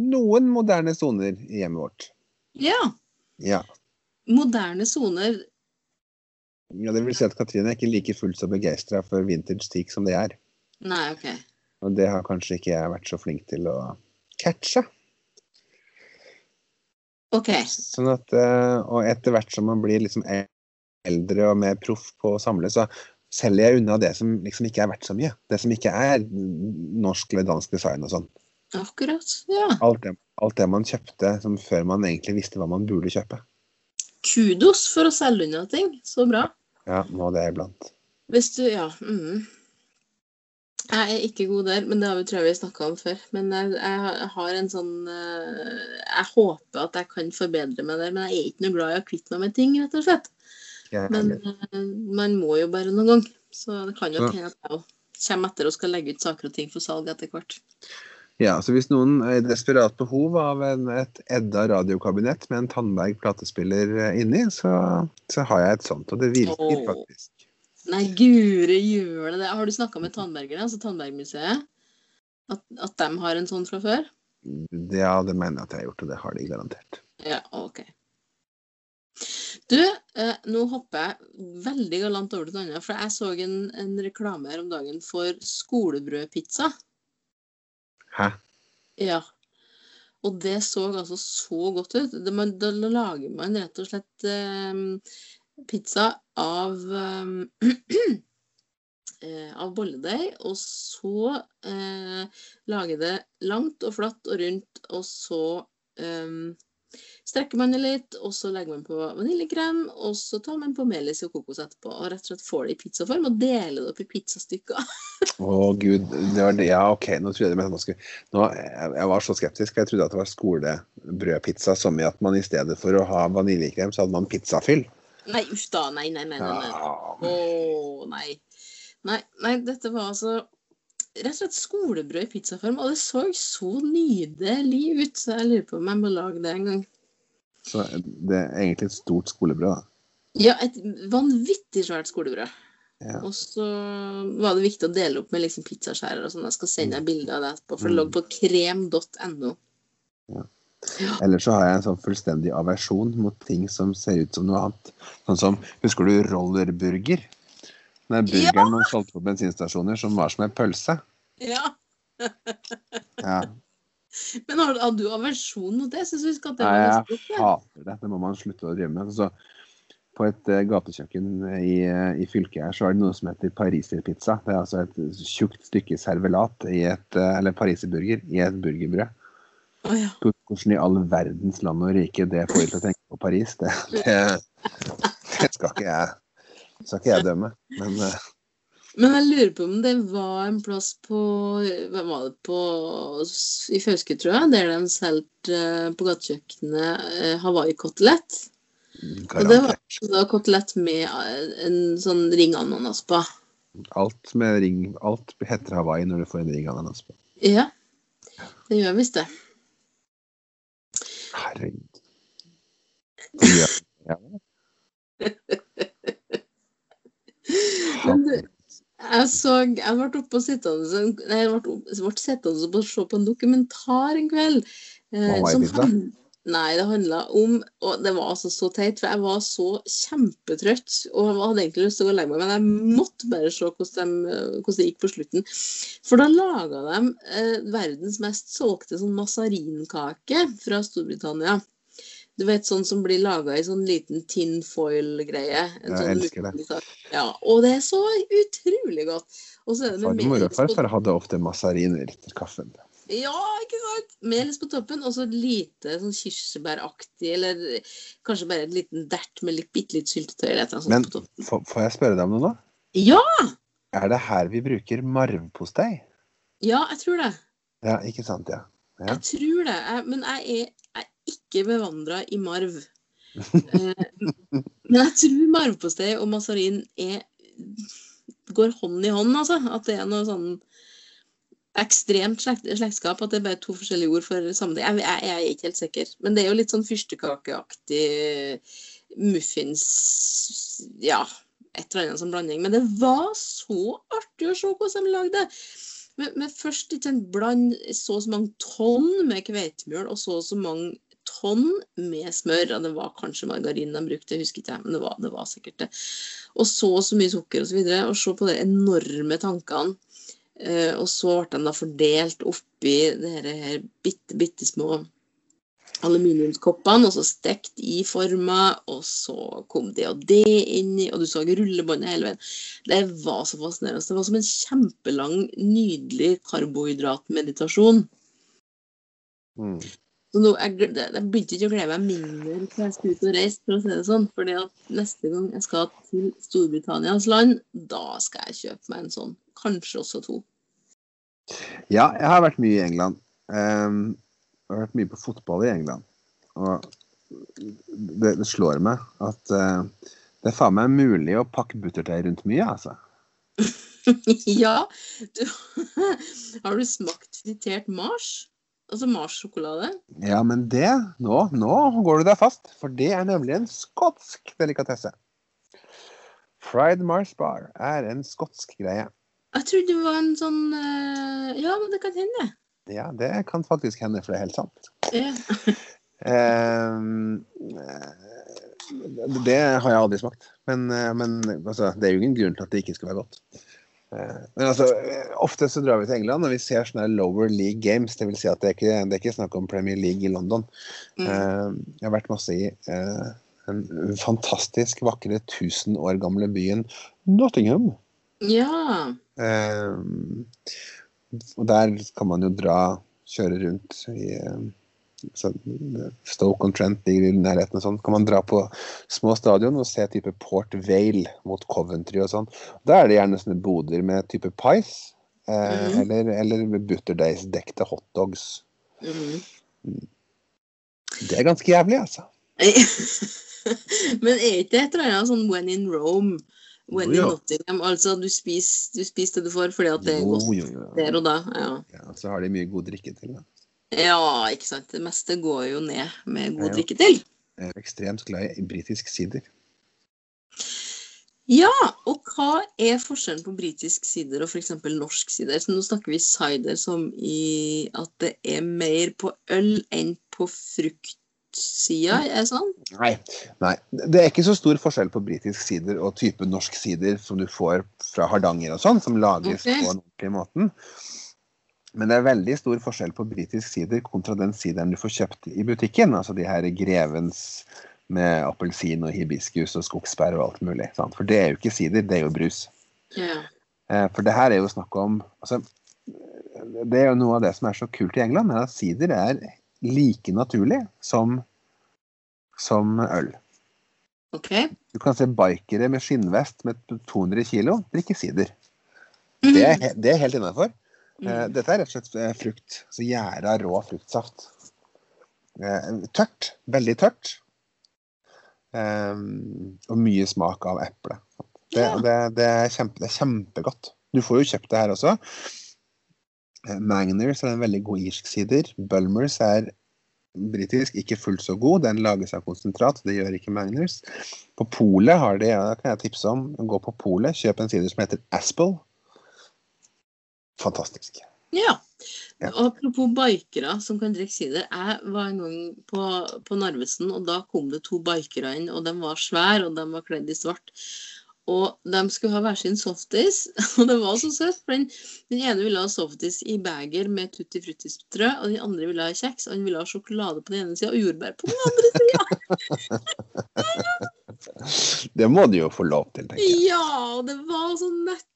noen moderne soner i hjemmet vårt. Ja. Ja. Moderne soner. ja. Det vil si at Katrine er ikke like fullt så begeistra for vintage teak som det er. Nei, OK. Og det har kanskje ikke jeg vært så flink til å catche. OK. Sånn at, eh, og etter hvert som man blir liksom eldre og mer proff på å samle, så selger jeg unna det som liksom ikke er verdt så mye. Det som ikke er norsk eller dansk design og sånn. Akkurat. Ja. Alt det, alt det man kjøpte som før man egentlig visste hva man burde kjøpe. Kudos for å selge unna ting. Så bra. Ja, må det iblant. Hvis du Ja. Mm. Jeg er ikke god der, men det har vi tror jeg vi snakka om før. Men jeg, jeg har en sånn eh, Jeg håper at jeg kan forbedre meg der, men jeg er ikke noe glad i å kvitte meg med ting, rett og slett. Men eh, man må jo bare noen gang. Så det kan jo hende at jeg kommer etter og skal legge ut saker og ting for salg etter hvert. Ja, så hvis noen er i desperat behov av en, et Edda radiokabinett med en Tandberg platespiller eh, inni, så, så har jeg et sånt, og det virker Åh. faktisk. Nei, gure det. Har du snakka med Tandbergerne, altså Tandbergmuseet? At, at de har en sånn fra før? Ja, det mener jeg at jeg har gjort, og det har de garantert. Ja, OK. Du, eh, nå hopper jeg veldig galant over til noe annet. For jeg så en, en reklame her om dagen for skolebrødpizza. Hæ? Ja. Og det så altså så godt ut. Da lager man rett og slett eh, pizza av eh, eh, av bolledeig, og så eh, lage det langt og flatt og rundt, og så eh, strekker man det litt, og så legger man på vaniljekrem, og så tar man på melis og kokos etterpå, og rett og slett får det i pizzaform, og deler det opp i pizzastykker. Å gud, det var det. Ja, OK, nå trodde jeg det skulle nå, jeg, jeg var så skeptisk. Jeg trodde at det var skolebrødpizza, som i at man i stedet for å ha vaniljekrem, så hadde man pizzafyll. Nei, uff da, nei, nei, nei, nei. nei. Å, nei. nei. Nei, dette var altså rett og slett skolebrød i pizzaform, og det så så nydelig ut, så jeg lurer på om jeg må lage det en gang. Så det er egentlig et stort skolebrød, da. Ja, et vanvittig svært skolebrød. Ja. Og så var det viktig å dele opp med liksom pizzaskjærer og sånn. Jeg skal sende deg bilde av det etterpå, for det lå Mm. på krem.no. Ellers så har jeg en sånn fullstendig aversjon mot ting som ser ut som noe annet. Sånn som, husker du rollerburger? Den burgeren man solgte på bensinstasjoner som var som en pølse. Ja. Ja. Men har, har du aversjon mot det? Syns du ikke at det Nei, jeg hater det. Det må man slutte å drive med. Så, på et uh, gatekjøkken i, eh, i fylket her så er det noe som heter pariserpizza. Det er altså et tjukt stykke servelat i et, uh, eller pariserburger i et burgerbrød. Oh, ja. Hvordan i all verdens land og rike det får til å tenke på Paris, det, det, det skal ikke jeg skal ikke jeg dømme. Men eh, Men jeg lurer på om det var en plass på Hvem var det på I Fauske, tror jeg, der de solgte eh, på gatekjøkkenet eh, Hawaii-kotelett. Og det var, da kotelett med en sånn ring ananas på. Alt med ring Alt heter Hawaii når du får en ring ananas på. Ja, det gjør visst det. Herregud. Ja. Ja. Men du, jeg så Jeg ble oppe og sittende Nei, jeg ble, ble sittende og se på en dokumentar en kveld. Eh, som hand- Nei, det handla om Og det var altså så teit, for jeg var så kjempetrøtt. Og jeg hadde egentlig lyst til å gå og legge meg, men jeg måtte bare se hvordan, de, hvordan det gikk på slutten. For da laga de eh, verdens mest solgte sånn massarinkake fra Storbritannia. Du vet sånn som blir laga i sånn liten tinfoil-greie. Jeg sånn elsker det. Ja, og det er så utrolig godt. Og så er det med Farmor og farfar hadde ofte masariner til kaffen. ja, ikke sant? melis på toppen, og så lite sånn kirsebæraktig, eller kanskje bare en liten dert med litt, bitte litt syltetøy eller et eller Men på toppen. får får jeg spørre deg om noe nå? Ja! Er det her vi bruker marvpostei? Ja, jeg tror det. Ja, ikke sant, ja. Ja. Jeg tror det. Jeg, men jeg er ikke bevandra i marv. Eh, men jeg tror marvpostei og mazarin går hånd i hånd, altså. At det er noe sånn ekstremt slekt, slektskap. At det er bare to forskjellige ord for samme ting. Jeg, jeg, jeg er ikke helt sikker. Men det er jo litt sånn fyrstekakeaktig muffins Ja, et eller annet som blanding. Men det var så artig å se hvordan de lagde det. Men, først ikke en bland så og så mange tonn med kveitemjøl og så og så mange tonn med smør. Og det var kanskje margarin de brukte, ikke jeg, men det var, det var sikkert det. Og så så mye sukker osv. Og, så videre, og se på de enorme tankene. Eh, og så ble de da fordelt oppi de her, her bitte, bitte små aluminiumskoppene, og så stekt i forma, og så kom det og det inni, og du så rullebåndet hele veien. Det var så fascinerende. Det var som en kjempelang, nydelig karbohydratmeditasjon. Mm. Så nå, jeg, jeg begynte ikke å glede meg mindre til jeg skulle ut og reise, for å si det sånn. fordi at neste gang jeg skal til Storbritannias land, da skal jeg kjøpe meg en sånn. Kanskje også to. Ja, jeg har vært mye i England. Um, jeg har vært mye på fotball i England. Og det, det slår meg at uh, det er faen meg mulig å pakke butterdeig rundt mye, altså. ja, du, har du smakt fritert Mars? Altså Mars-sjokolade? Ja, men det Nå, nå går du deg fast, for det er nemlig en skotsk delikatesse. Fried Mars Bar er en skotsk greie. Jeg trodde det var en sånn eh, Ja, men det kan hende. Ja, det kan faktisk hende, for det er helt sant. Ja. Ehm, eh, det har jeg aldri smakt. Men, eh, men altså, det er jo ingen grunn til at det ikke skal være godt. Eh, Men altså, eh, ofte så drar vi til England og vi ser sånne lower league games. Det vil si at det er ikke, det er ikke snakk om Premier League i London. Mm. Eh, Jeg har vært masse i den fantastisk vakre 1000 år gamle byen Nottingham. ja. Og der kan man jo dra, kjøre rundt i så, Stoke on Trent ligger i nærheten og sånn. Kan man dra på små stadion og se type Port Vale mot Coventry og sånn. Da er det gjerne sånne boder med type pies. Eh, Mhm. eller, eller butterdeigsdekte hotdogs. Mm. Det er ganske jævlig, altså. Men er ikke det et eller annet sånn when in Rome, when Jo, in. Nottingham? Altså du spiser, du spiser det du får fordi at det er godt jo. der og da. Ja. Ja, så har de mye god drikke til. Da. Ja, ikke sant. Det meste går jo ned med god drikke til. Jeg er ekstremt glad i britisk sider. Ja, og hva er forskjellen på britisk sider og f.eks. norsk sider? Så nå snakker vi cider som i at det er mer på øl enn på fruktsida, er det sånn? Nei, nei. Det er ikke så stor forskjell på britisk sider og type norsk sider som du får fra Hardanger og sånn, som lages okay. på den ordentlige måten. Men det er veldig stor forskjell på britisk sider kontra den sideren du får kjøpt i butikken. Altså de her Grevens med appelsin og hibiskus og skogsbær og alt mulig. Sant? For det er jo ikke sider, det er jo brus. Ja. Eh, For det her er jo snakk om altså, Det er jo noe av det som er så kult i England, er at sider er like naturlig som, som øl. Okay. Du kan se bikere med skinnvest med 200 kilo drikke sider. Det er, det er helt innafor. Mm. Dette er rett og slett eh, frukt. Så gjæra rå fruktsaft. Eh, Tørt. Veldig tørt. Eh, og mye smak av eple. Det, Ja. det, det, er kjempe, det er kjempegodt. Du får jo kjøpt det her også. Eh, Magners er en veldig god irsk sider. Bulmers er britisk, ikke fullt så god. Den lages av konsentrat, det gjør ikke Magners. På polet har de, ja, det kan jeg tipse om, gå på polet, kjøp en sider som heter Aspel. Fantastisk. Ja. Ja. Apropos bikere som kan drikke sider. Jeg var en gang på, på Narvesen, og da kom det to bikere inn, og de var svære, og de var kledd i svart. Og de skulle ha hver sin softis, og det var så søtt. For den, den ene ville ha softis i beger med tutti frutti-strø, og den andre ville ha kjeks, og den ville ha sjokolade på den ene sida og jordbær på den andre sida. Det må du jo få lov til, tenker jeg. Ja, og det var så nett.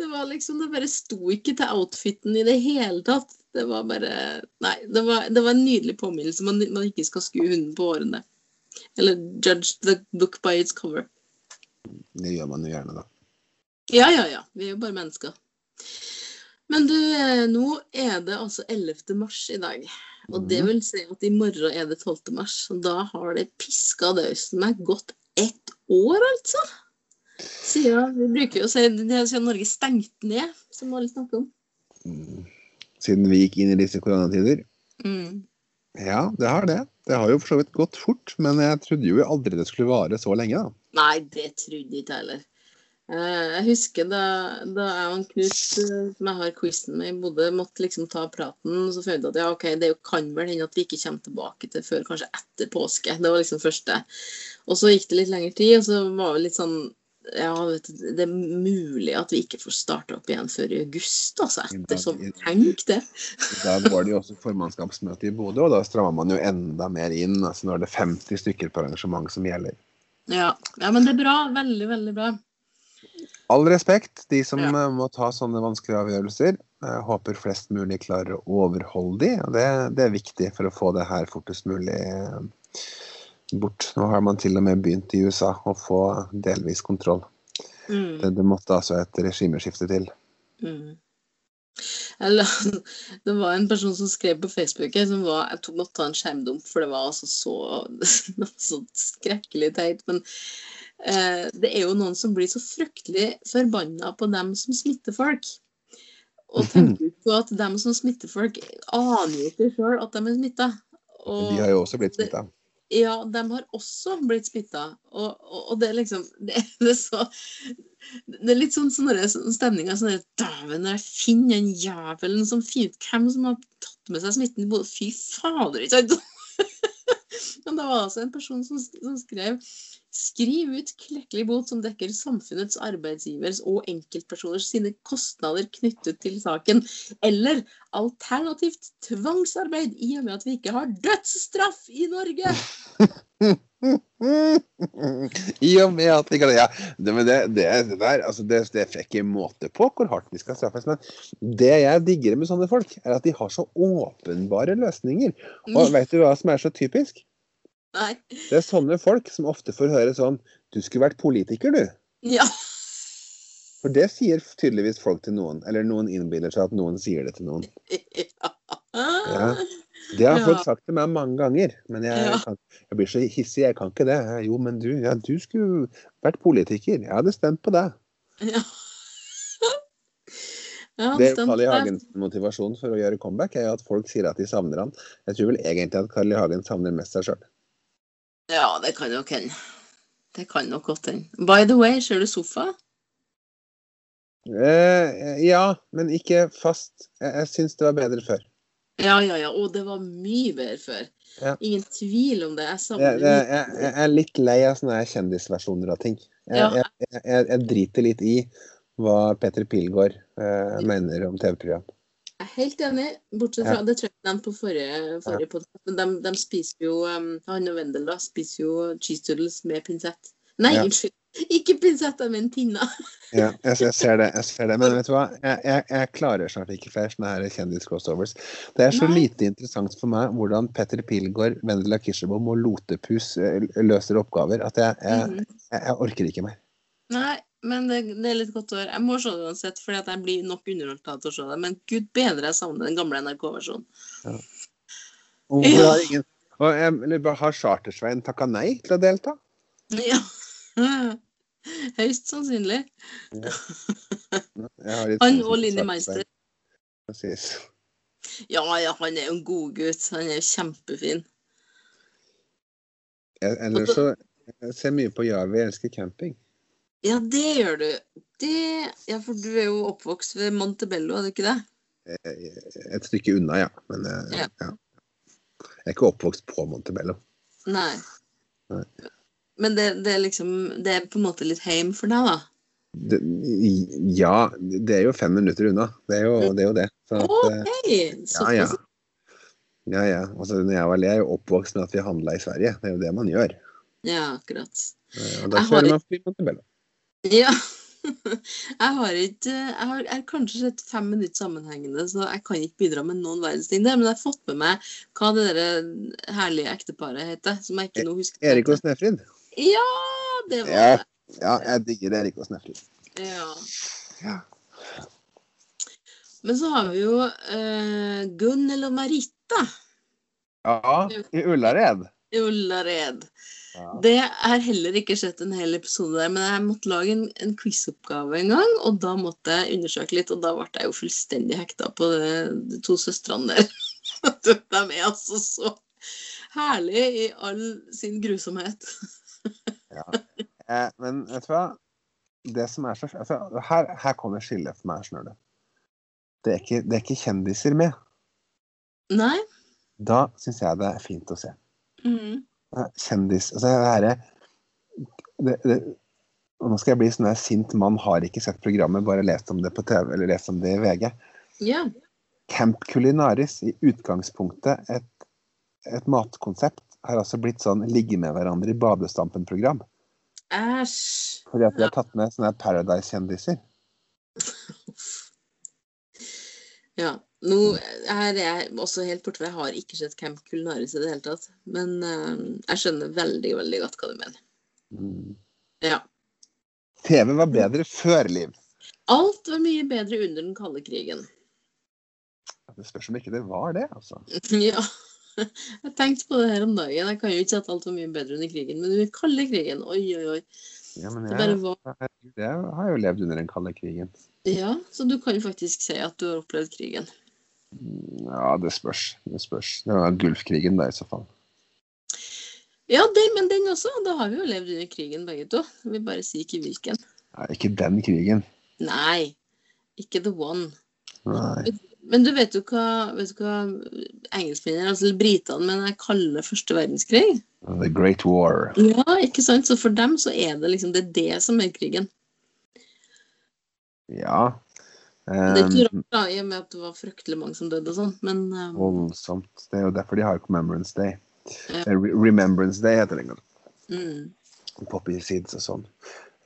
Det var liksom, det bare sto ikke til outfiten i det hele tatt. Det var bare Nei, det var, det var en nydelig påminnelse. Man, man ikke skal skue hunden på årene. Eller judge the book by its cover. Det gjør man jo gjerne, da. Ja, ja, ja. Vi er jo bare mennesker. Men du, eh, nå er det altså 11. mars i dag. Og det Mhm. vil si at i morgen er det 12. mars. Og da har det piska dausen meg gått ett år, altså. Siden, vi bruker jo å si det siden Norge stengte ned, som alle snakker om. Mm. Siden vi gikk inn i disse koronatider. Mm. Ja, det har det. Det har jo for så vidt gått fort, men jeg trodde jo aldri det skulle vare så lenge, da. Nei, det trodde ikke jeg heller. Eh, Jeg husker da, da jeg og Knut, eh, som jeg har quizen med i Bodø, måtte liksom ta praten, Og så følte jeg at ja, ok, det kan vel hende at vi ikke kommer tilbake til før kanskje etter påske. Det var liksom første. Og så gikk det litt lengre tid, og så var det litt sånn ja, vet du, det er mulig at vi ikke får starta opp igjen før i august, altså. Etter sånn, tenk det. Da var det jo også formannskapsmøte i Bodø, og da stramma man jo enda mer inn. altså Nå er det 50 stykker på arrangement som gjelder. Ja. ja, men det er bra. Veldig, veldig bra. All respekt, de som Ja. eh, må ta sånne vanskelige avgjørelser. Jeg håper flest mulig klarer å overholde de, det, det er viktig for å få det her fortest mulig eh, bort. Nå har man til og med begynt i USA å få delvis kontroll. Mm. Det, det måtte altså et regimeskifte til. Mm. Eller, det var en person som skrev på Facebook som var, jeg tok, måtte ta en skjermdump, for det var altså så, så skrekkelig teit. Men eh, det er jo noen som blir så fryktelig forbanna på dem som smitter folk. Og tenker ut på at dem som smitter folk, aner jo ikke sjøl at de er smitta. De har jo også blitt smitta. Ja, de har også blitt smitta. Og, og, og det er liksom det, det er så Det er litt sånn sånne sånne stemninger sånn der, Dæven, når jeg finner den jævelen som finner ut hvem som har tatt med seg smitten Fy fader, ikke sant? Men det var altså en person som, som skrev Skriv ut klekkelig bot som dekker samfunnets, arbeidsgivers og enkeltpersoners sine kostnader knyttet til saken. Eller alternativt tvangsarbeid, i og med at vi ikke har dødsstraff i Norge. I og med at vi kan Ja, det, men det, det, der, altså det, det er ikke måte på hvor hardt vi skal straffes. Men det jeg digger med sånne folk, er at de har så åpenbare løsninger. Og vet du hva som er så typisk? Nei. Det er sånne folk som ofte får høre sånn Du skulle vært politiker, du. Ja. For det sier tydeligvis folk til noen. Eller noen innbiller seg at noen sier det til noen. ja. Ja. Det har folk sagt til meg mange ganger. Men jeg, Ja. kan, jeg blir så hissig, jeg kan ikke det. Jo, men du, ja, du skulle vært politiker. Jeg hadde stemt på deg. ja. Ja, Det er Carl I. Hagens motivasjon for å gjøre comeback, er jo at folk sier at de savner han. Jeg tror vel egentlig at Carl I. Hagen savner mest seg sjøl. Ja, det kan nok hende. Det kan nok godt hende. By the way, ser du sofa? Eh, ja, men ikke fast. Jeg, jeg syns det var bedre før. Ja, ja, ja. Og det var mye bedre før. Ja. Ingen tvil om det. Jeg Jeg, jeg, jeg, er litt lei av sånne kjendisversjoner av ting. Jeg, Ja. driter litt i hva Petter Pilgaard eh, mener om TV-program. Jeg er helt enig, bortsett fra Ja. Det tror jeg de på forrige, forrige podcast, men de, de spiser jo um, Han og Wendel da, spiser jo cheese doodles med pinsett. Nei, Ja. unnskyld! Ikke pinsett, men pinner. Ja, jeg, jeg ser det. jeg ser det. Men vet du hva? Jeg, jeg, jeg klarer snart ikke flere sånne her kjendis-crossovers. Det er så Nei. lite interessant for meg hvordan Petter Pilgaard, Vendela Kirsebom og Lotepus eh, løser oppgaver at jeg, Mhm. jeg, jeg orker ikke mer. Nei, men det, det er litt godt å høre. Jeg må se det uansett, fordi jeg blir nok underholdt av å se det. Men gud bedre, jeg savner den gamle NRK-versjonen. Og Ja. har ingen og jeg Har Chartersveien takka nei til å delta? Ja. Høyst sannsynlig. Ja. Han sånn og Linni Meister. precis. Ja, ja, han er jo en god gutt. Han er jo kjempefin. Ellers så jeg ser mye på Ja, vi elsker camping. Ja, det gjør du. Det Ja, for du er jo oppvokst ved Montebello, er du ikke det? Eh, Et stykke unna, ja. Men eh, Ja. ja. Jeg er ikke oppvokst på Montebello. Nei. Nei. Men det, det er liksom Det er på en måte litt heim for deg, da? Det, ja, det er jo fem minutter unna. Det er jo det. Er jo det. Så at, okay. OK! ja, ja. ja, ja. Altså, når jeg var le, er jo oppvokst med at vi handla i Sverige. Det er jo det man gjør. Ja, akkurat. Eh, Og da kjører har man forbi Montebello. Ja. Jeg har ikke Jeg har, jeg har kanskje sett fem minutter sammenhengende, så jeg kan ikke bidra med noen verdens ting der. Men jeg har fått med meg hva det der herlige ekteparet heter, som jeg ikke nå husker. Erik og. Snefrid. Ja, det var Ja. det. Ja, jeg digger Erik og Snefrid. Ja. Ja. Men så har vi jo uh, Gunnel og Marita ja, i Ullared. i Ullared. Ja. Det har heller ikke skjedd en hel episode der, men jeg måtte lage en, en quizoppgave en gang, og da måtte jeg undersøke litt, og da ble jeg jo fullstendig hekta på det, de to søstrene der. De er altså så herlige i all sin grusomhet. Eh, men vet du hva? Det som er så altså, her, her kommer skillet for meg, skjønner du. Det er, ikke, det er ikke kjendiser med. Nei? Da syns jeg det er fint å se. Mhm. Kjendis Altså det det, det, Nå skal jeg bli sånn der sint mann, har ikke sett programmet, bare lest om det på TV eller lest om det i VG. Ja. Camp Culinaris, i utgangspunktet et, et matkonsept, har altså blitt sånn ligge med hverandre i badestampen-program. Æsj. Fordi at de har tatt med sånne Paradise-kjendiser. Ja. Nå her er jeg også helt borte, for jeg har ikke sett Camp Culinaris i det hele tatt. Men uh, jeg skjønner veldig, veldig godt hva du mener. Mm. Ja. TV var bedre før, Liv. Alt var mye bedre under den kalde krigen. Det spørs om ikke det var det, altså. Ja. Jeg tenkte på det her om dagen. Jeg kan jo ikke si at alt var mye bedre under krigen, men under den kalde krigen, oi, oi, oi. Ja, men Det jeg, var jeg har jo levd under den kalde krigen. Ja, så du kan faktisk si at du har opplevd krigen. Ja, det spørs. Det spørs. Det var Gulfkrigen, da, i så fall. Ja, det, men den også. Da har vi jo levd under krigen begge to. Vi bare sier ikke hvilken. Nei, ikke den krigen. Nei, ikke the one. Nei. Men du vet jo hva, vet du hva engelskmennene, altså britene, men jeg kaller første verdenskrig? The Great War. Ja, ikke sant? Så for dem så er det liksom det er det som er krigen. Ja. Det er ikke Um, rart, da, i og med at det var fryktelig mange som døde og sånn, men um. Det er jo derfor de har Commemorance Day. Ja. Eh, Remembrance Day heter det. en mm. Poppy Seeds og sånn.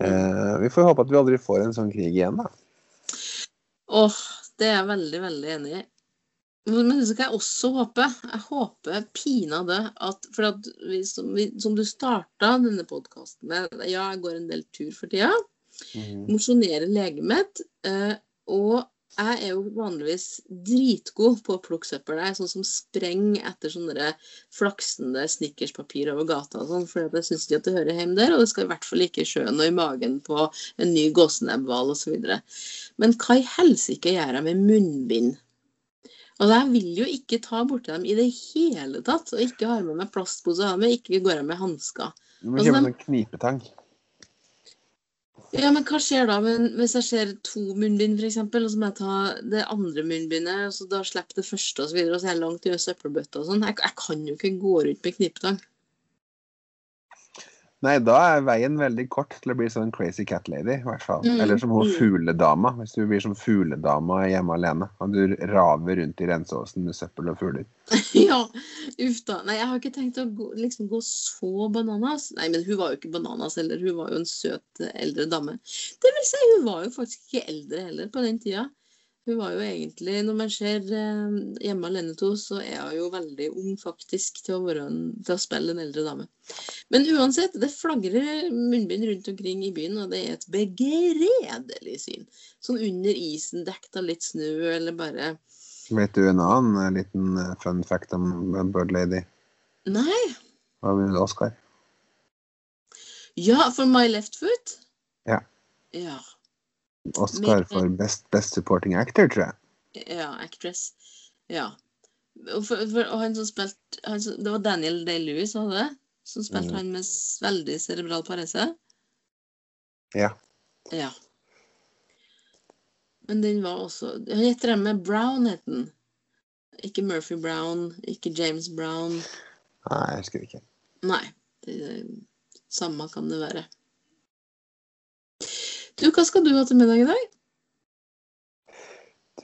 Eh, vi får håpe at vi aldri får en sånn krig igjen, da. Åh, det er jeg veldig, veldig enig i. Men det skal jeg også håpe. Jeg håper pinadø at For at vi, som, vi, som du starta denne podkasten med Ja, jeg går en del tur for tida. Mosjonerer legemet. Eh, og jeg er jo vanligvis dritgod på å plukke søppel. Jeg er sånn som sprenger etter sånne flaksende snickerspapir over gata og sånn, for jeg syns ikke at det hører hjemme der. Og det skal i hvert fall ikke i sjøen og i magen på en ny gåsenebbhval osv. Men hva i helsike gjør jeg med munnbind? Og jeg vil jo ikke ta borti dem i det hele tatt. Og ikke har med meg plastpose, og ikke går jeg med hansker. Du må Altså, kjøpe den- sånn knipetang. Ja, men hva skjer da men hvis jeg ser to munnbind, f.eks., og så må jeg ta det andre munnbindet, og så da slipper det første, og så videre, og så er jeg langt i søppelbøtta og sånn? Jeg, jeg kan jo ikke gå rundt med knipetang. Nei, da er veien veldig kort til å bli sånn crazy cat lady, i hvert fall. Mm, Eller som hun fugledama, hvis du blir som fugledama hjemme alene. Og du raver rundt i renseåsen med søppel og fugler. Ja, uff da. Nei, jeg har ikke tenkt å gå, liksom gå så bananas. Nei, men hun var jo ikke bananas heller. Hun var jo en søt eldre dame. Det vil si, hun var jo faktisk ikke eldre heller på den tida. Hun var jo egentlig, når man ser eh, Hjemme alene to, så er hun jo veldig ung faktisk til å, være en, til å spille en eldre dame. Men uansett, det flagrer munnbind rundt omkring i byen, og det er et begredelig syn. Sånn under isen, dekt av litt snø, eller bare Vet du en annen eh, liten eh, fun fact om Bird Lady? Nei. Hva vil du, Oscar? Ja, for My Left Foot? Ja. Ja. Oscar for best, best supporting actor, tror jeg. Ja, actress. Ja. Og, for, for, og han som spilte Det var Daniel Day-Lewis, var det? Som spilte Mm. han med veldig cerebral parese? Ja. Ja. Men den var også Han heter den med Brown, het den. Ikke Murphy Brown, ikke James Brown. Nei, jeg husker ikke. Nei. Det, samme kan det være. Du, hva skal du ha til middag i dag?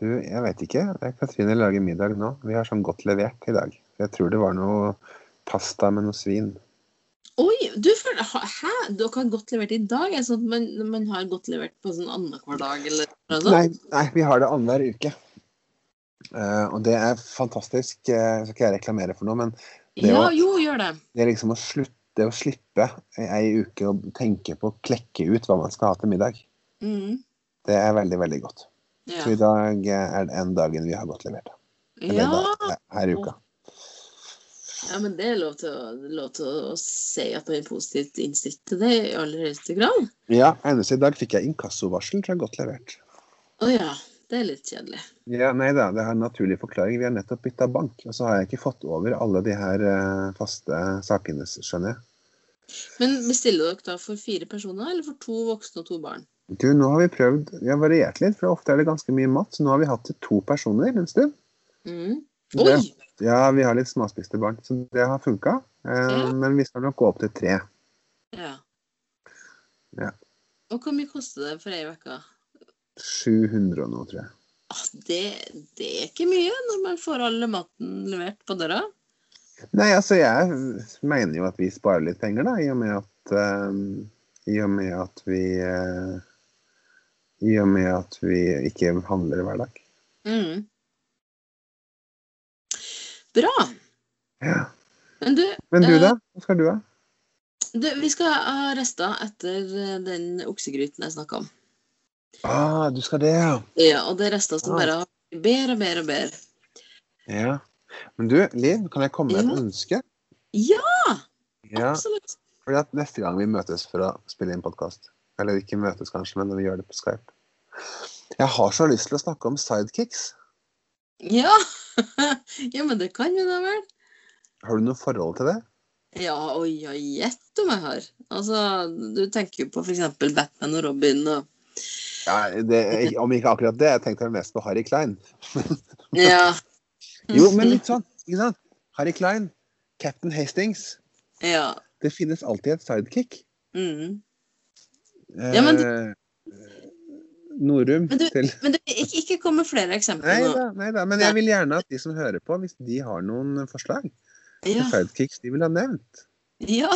Du, jeg vet ikke. Katrine lager middag nå. Vi har sånn godt levert i dag. Jeg tror det var noe pasta med noe svin. Oi, du føler Hæ? Dere har godt levert i dag? Er det sånn at man, man har godt levert på sånn annenhver dag, eller noe sånt? Nei, nei, vi har det annenhver uke. Uh, og det er fantastisk. Uh, skal ikke jeg reklamere for noe, men det Ja, å, jo, gjør det. det er liksom å slutte å slippe ei uke å tenke på å klekke ut hva man skal ha til middag. Mm. Det er veldig, veldig godt. Ja. Så i dag er den dagen vi har godt levert. Eller Ja. da, her i uka. ja, men det er lov til, å, lov til å si at man er positivt innstilt til det i aller høyeste grad. Ja, eneste i dag fikk jeg inkassovarsel, jeg godt levert. Å ja, det er litt kjedelig. Ja, nei da, det har en naturlig forklaring. Vi har nettopp bytta bank, og så har jeg ikke fått over alle de her eh, faste sakene, skjønner jeg. Men bestiller dere da for fire personer, eller for to voksne og to barn? Du, nå har vi prøvd, vi har variert litt, for ofte er det ganske mye mat, så nå har vi hatt til to personer en stund. Mm. Det- Oi! Ja, vi har litt småspiste barn, så det har funka. Eh, Ja. Men vi skal nok gå opp til tre. Ja. Ja. Og hvor mye koster det for ei uke? 700 og noe, tror jeg. Ah, det, det er ikke mye når man får all maten levert på døra. Nei, altså jeg mener jo at vi sparer litt penger, da, i og med at uh, I og med at vi uh, I og med at vi ikke handler hver dag. Mm. Bra. Ja. Men du, Men du, Eh, da? Hva skal du ha? du, vi skal ha rester etter den oksegryten jeg snakka om. Ah, du skal det, ja. Ja, og det er rester som Ah. bare har bedre og bedre og bedre. ja. Men du, Liv, kan jeg komme med et Ja. ønske? Ja, Ja, absolutt. fordi at Neste gang vi møtes for å spille inn podkast, eller ikke møtes kanskje, men når vi gjør det på Skype Jeg har så lyst til å snakke om sidekicks. Ja. ja, men det kan vi da vel? Har du noe forhold til det? Ja, oi, ja, gjett om jeg har. Altså, du tenker jo på f.eks. Batman og Robin og Ja, det, Om ikke akkurat det. Jeg tenkte mest på Harry Klein. Ja. Jo, men litt sånn. ikke sant? Harry Klein, Captain Hastings. Ja. Det finnes alltid et sidekick. Mm. Ja, men du... Norum Men du- til Men du, ikke, ikke kom med flere eksempler Nei nå. nei da. Men jeg vil gjerne at de som hører på, hvis de har noen forslag Ja. sidekicks de vil ha nevnt ja.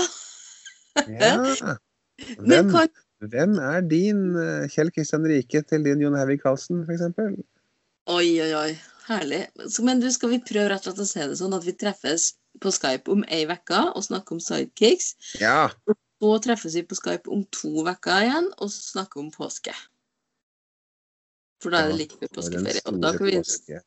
Ja. Hvem, kan hvem er din eh, Kjell Kristian Rike til din Jon Hervik Karlsen, f.eks.? Oi, oi, oi. Herlig. Så, men du, skal vi prøve rett og slett å se det sånn at vi treffes på Skype om ei uke og snakker om sidekicks? Ja. Så treffes vi på Skype om to uker igjen og snakker om påske. For da er det like før påskeferie. Og da kan vi påske,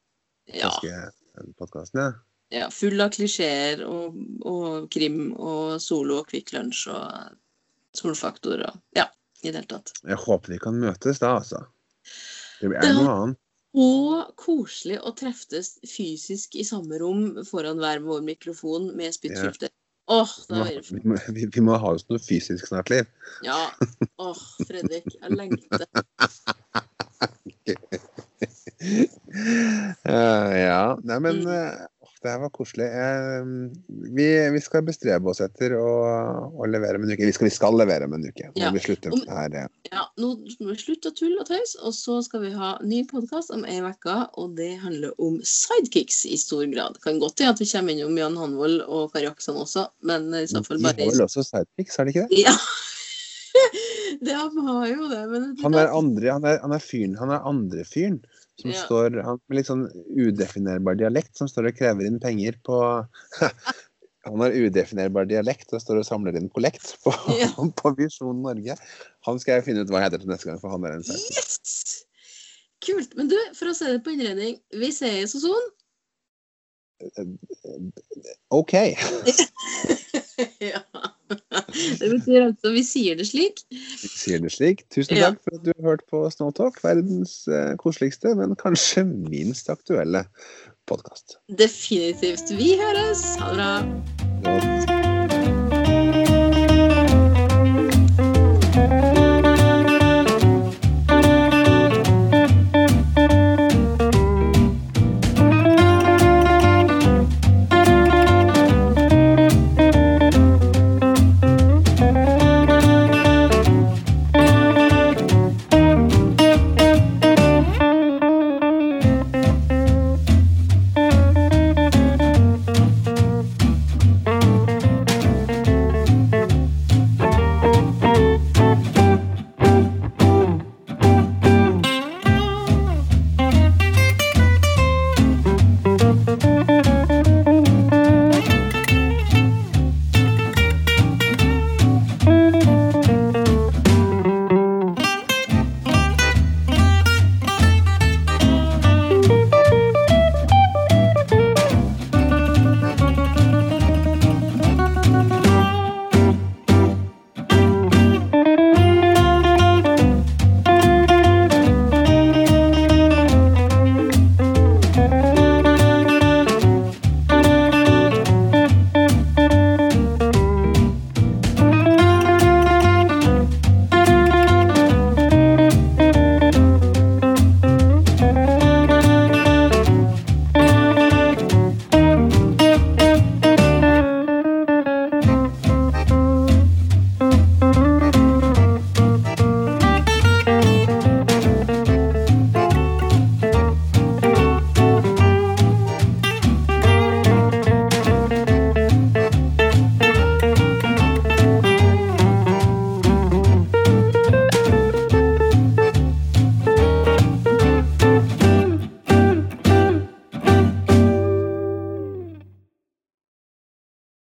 ja, ja. ja, full av klisjeer og, og krim og solo og Kvikk Lunsj og solfaktor og Ja, i det hele tatt. Jeg håper vi kan møtes da, altså. Det blir noe annet. Og koselig å treftes fysisk i samme rom foran hver vår mikrofon med spyttfilter. Åh, det er vi, må, vi, vi må ha oss noe fysisk snart, Liv. Ja. Åh, Fredrik. Jeg lengter. Eh, ja. Nei, men Mm. eh, det her var koselig. Eh, vi, vi skal bestrebe oss etter å, å levere om en uke. Vi skal, vi skal levere om en uke. Nå Ja. vi slutte med det her. eh. Ja, nå må vi slutte å tulle og tøys, og så skal vi ha ny podkast om ei uke. Og det handler om sidekicks i stor grad. Kan godt hende at vi kommer innom Jan Hanvold og Kari Aksan også, men i så fall bare De har vel også sidekicks, har de ikke det? Ja. det har jo det, men Han er andre, han er, han er fyren, han er andre fyren som Ja. står han, med litt sånn udefinerbar dialekt, som står og krever inn penger på Han har udefinerbar dialekt og står og samler inn kollekt på, Ja. på Visjon Norge. Han skal jeg finne ut hva heter til neste gang, for han er en sidekick. Yes! Kult. Men du, for å se det på innredning, vi ses og sånn. OK. ja. Det betyr altså vi sier det slik. Vi sier det slik. Tusen takk for at du har hørt på Snowtalk, verdens eh, koseligste, men kanskje minst aktuelle podkast. Definitivt. Vi høres. Ha det bra.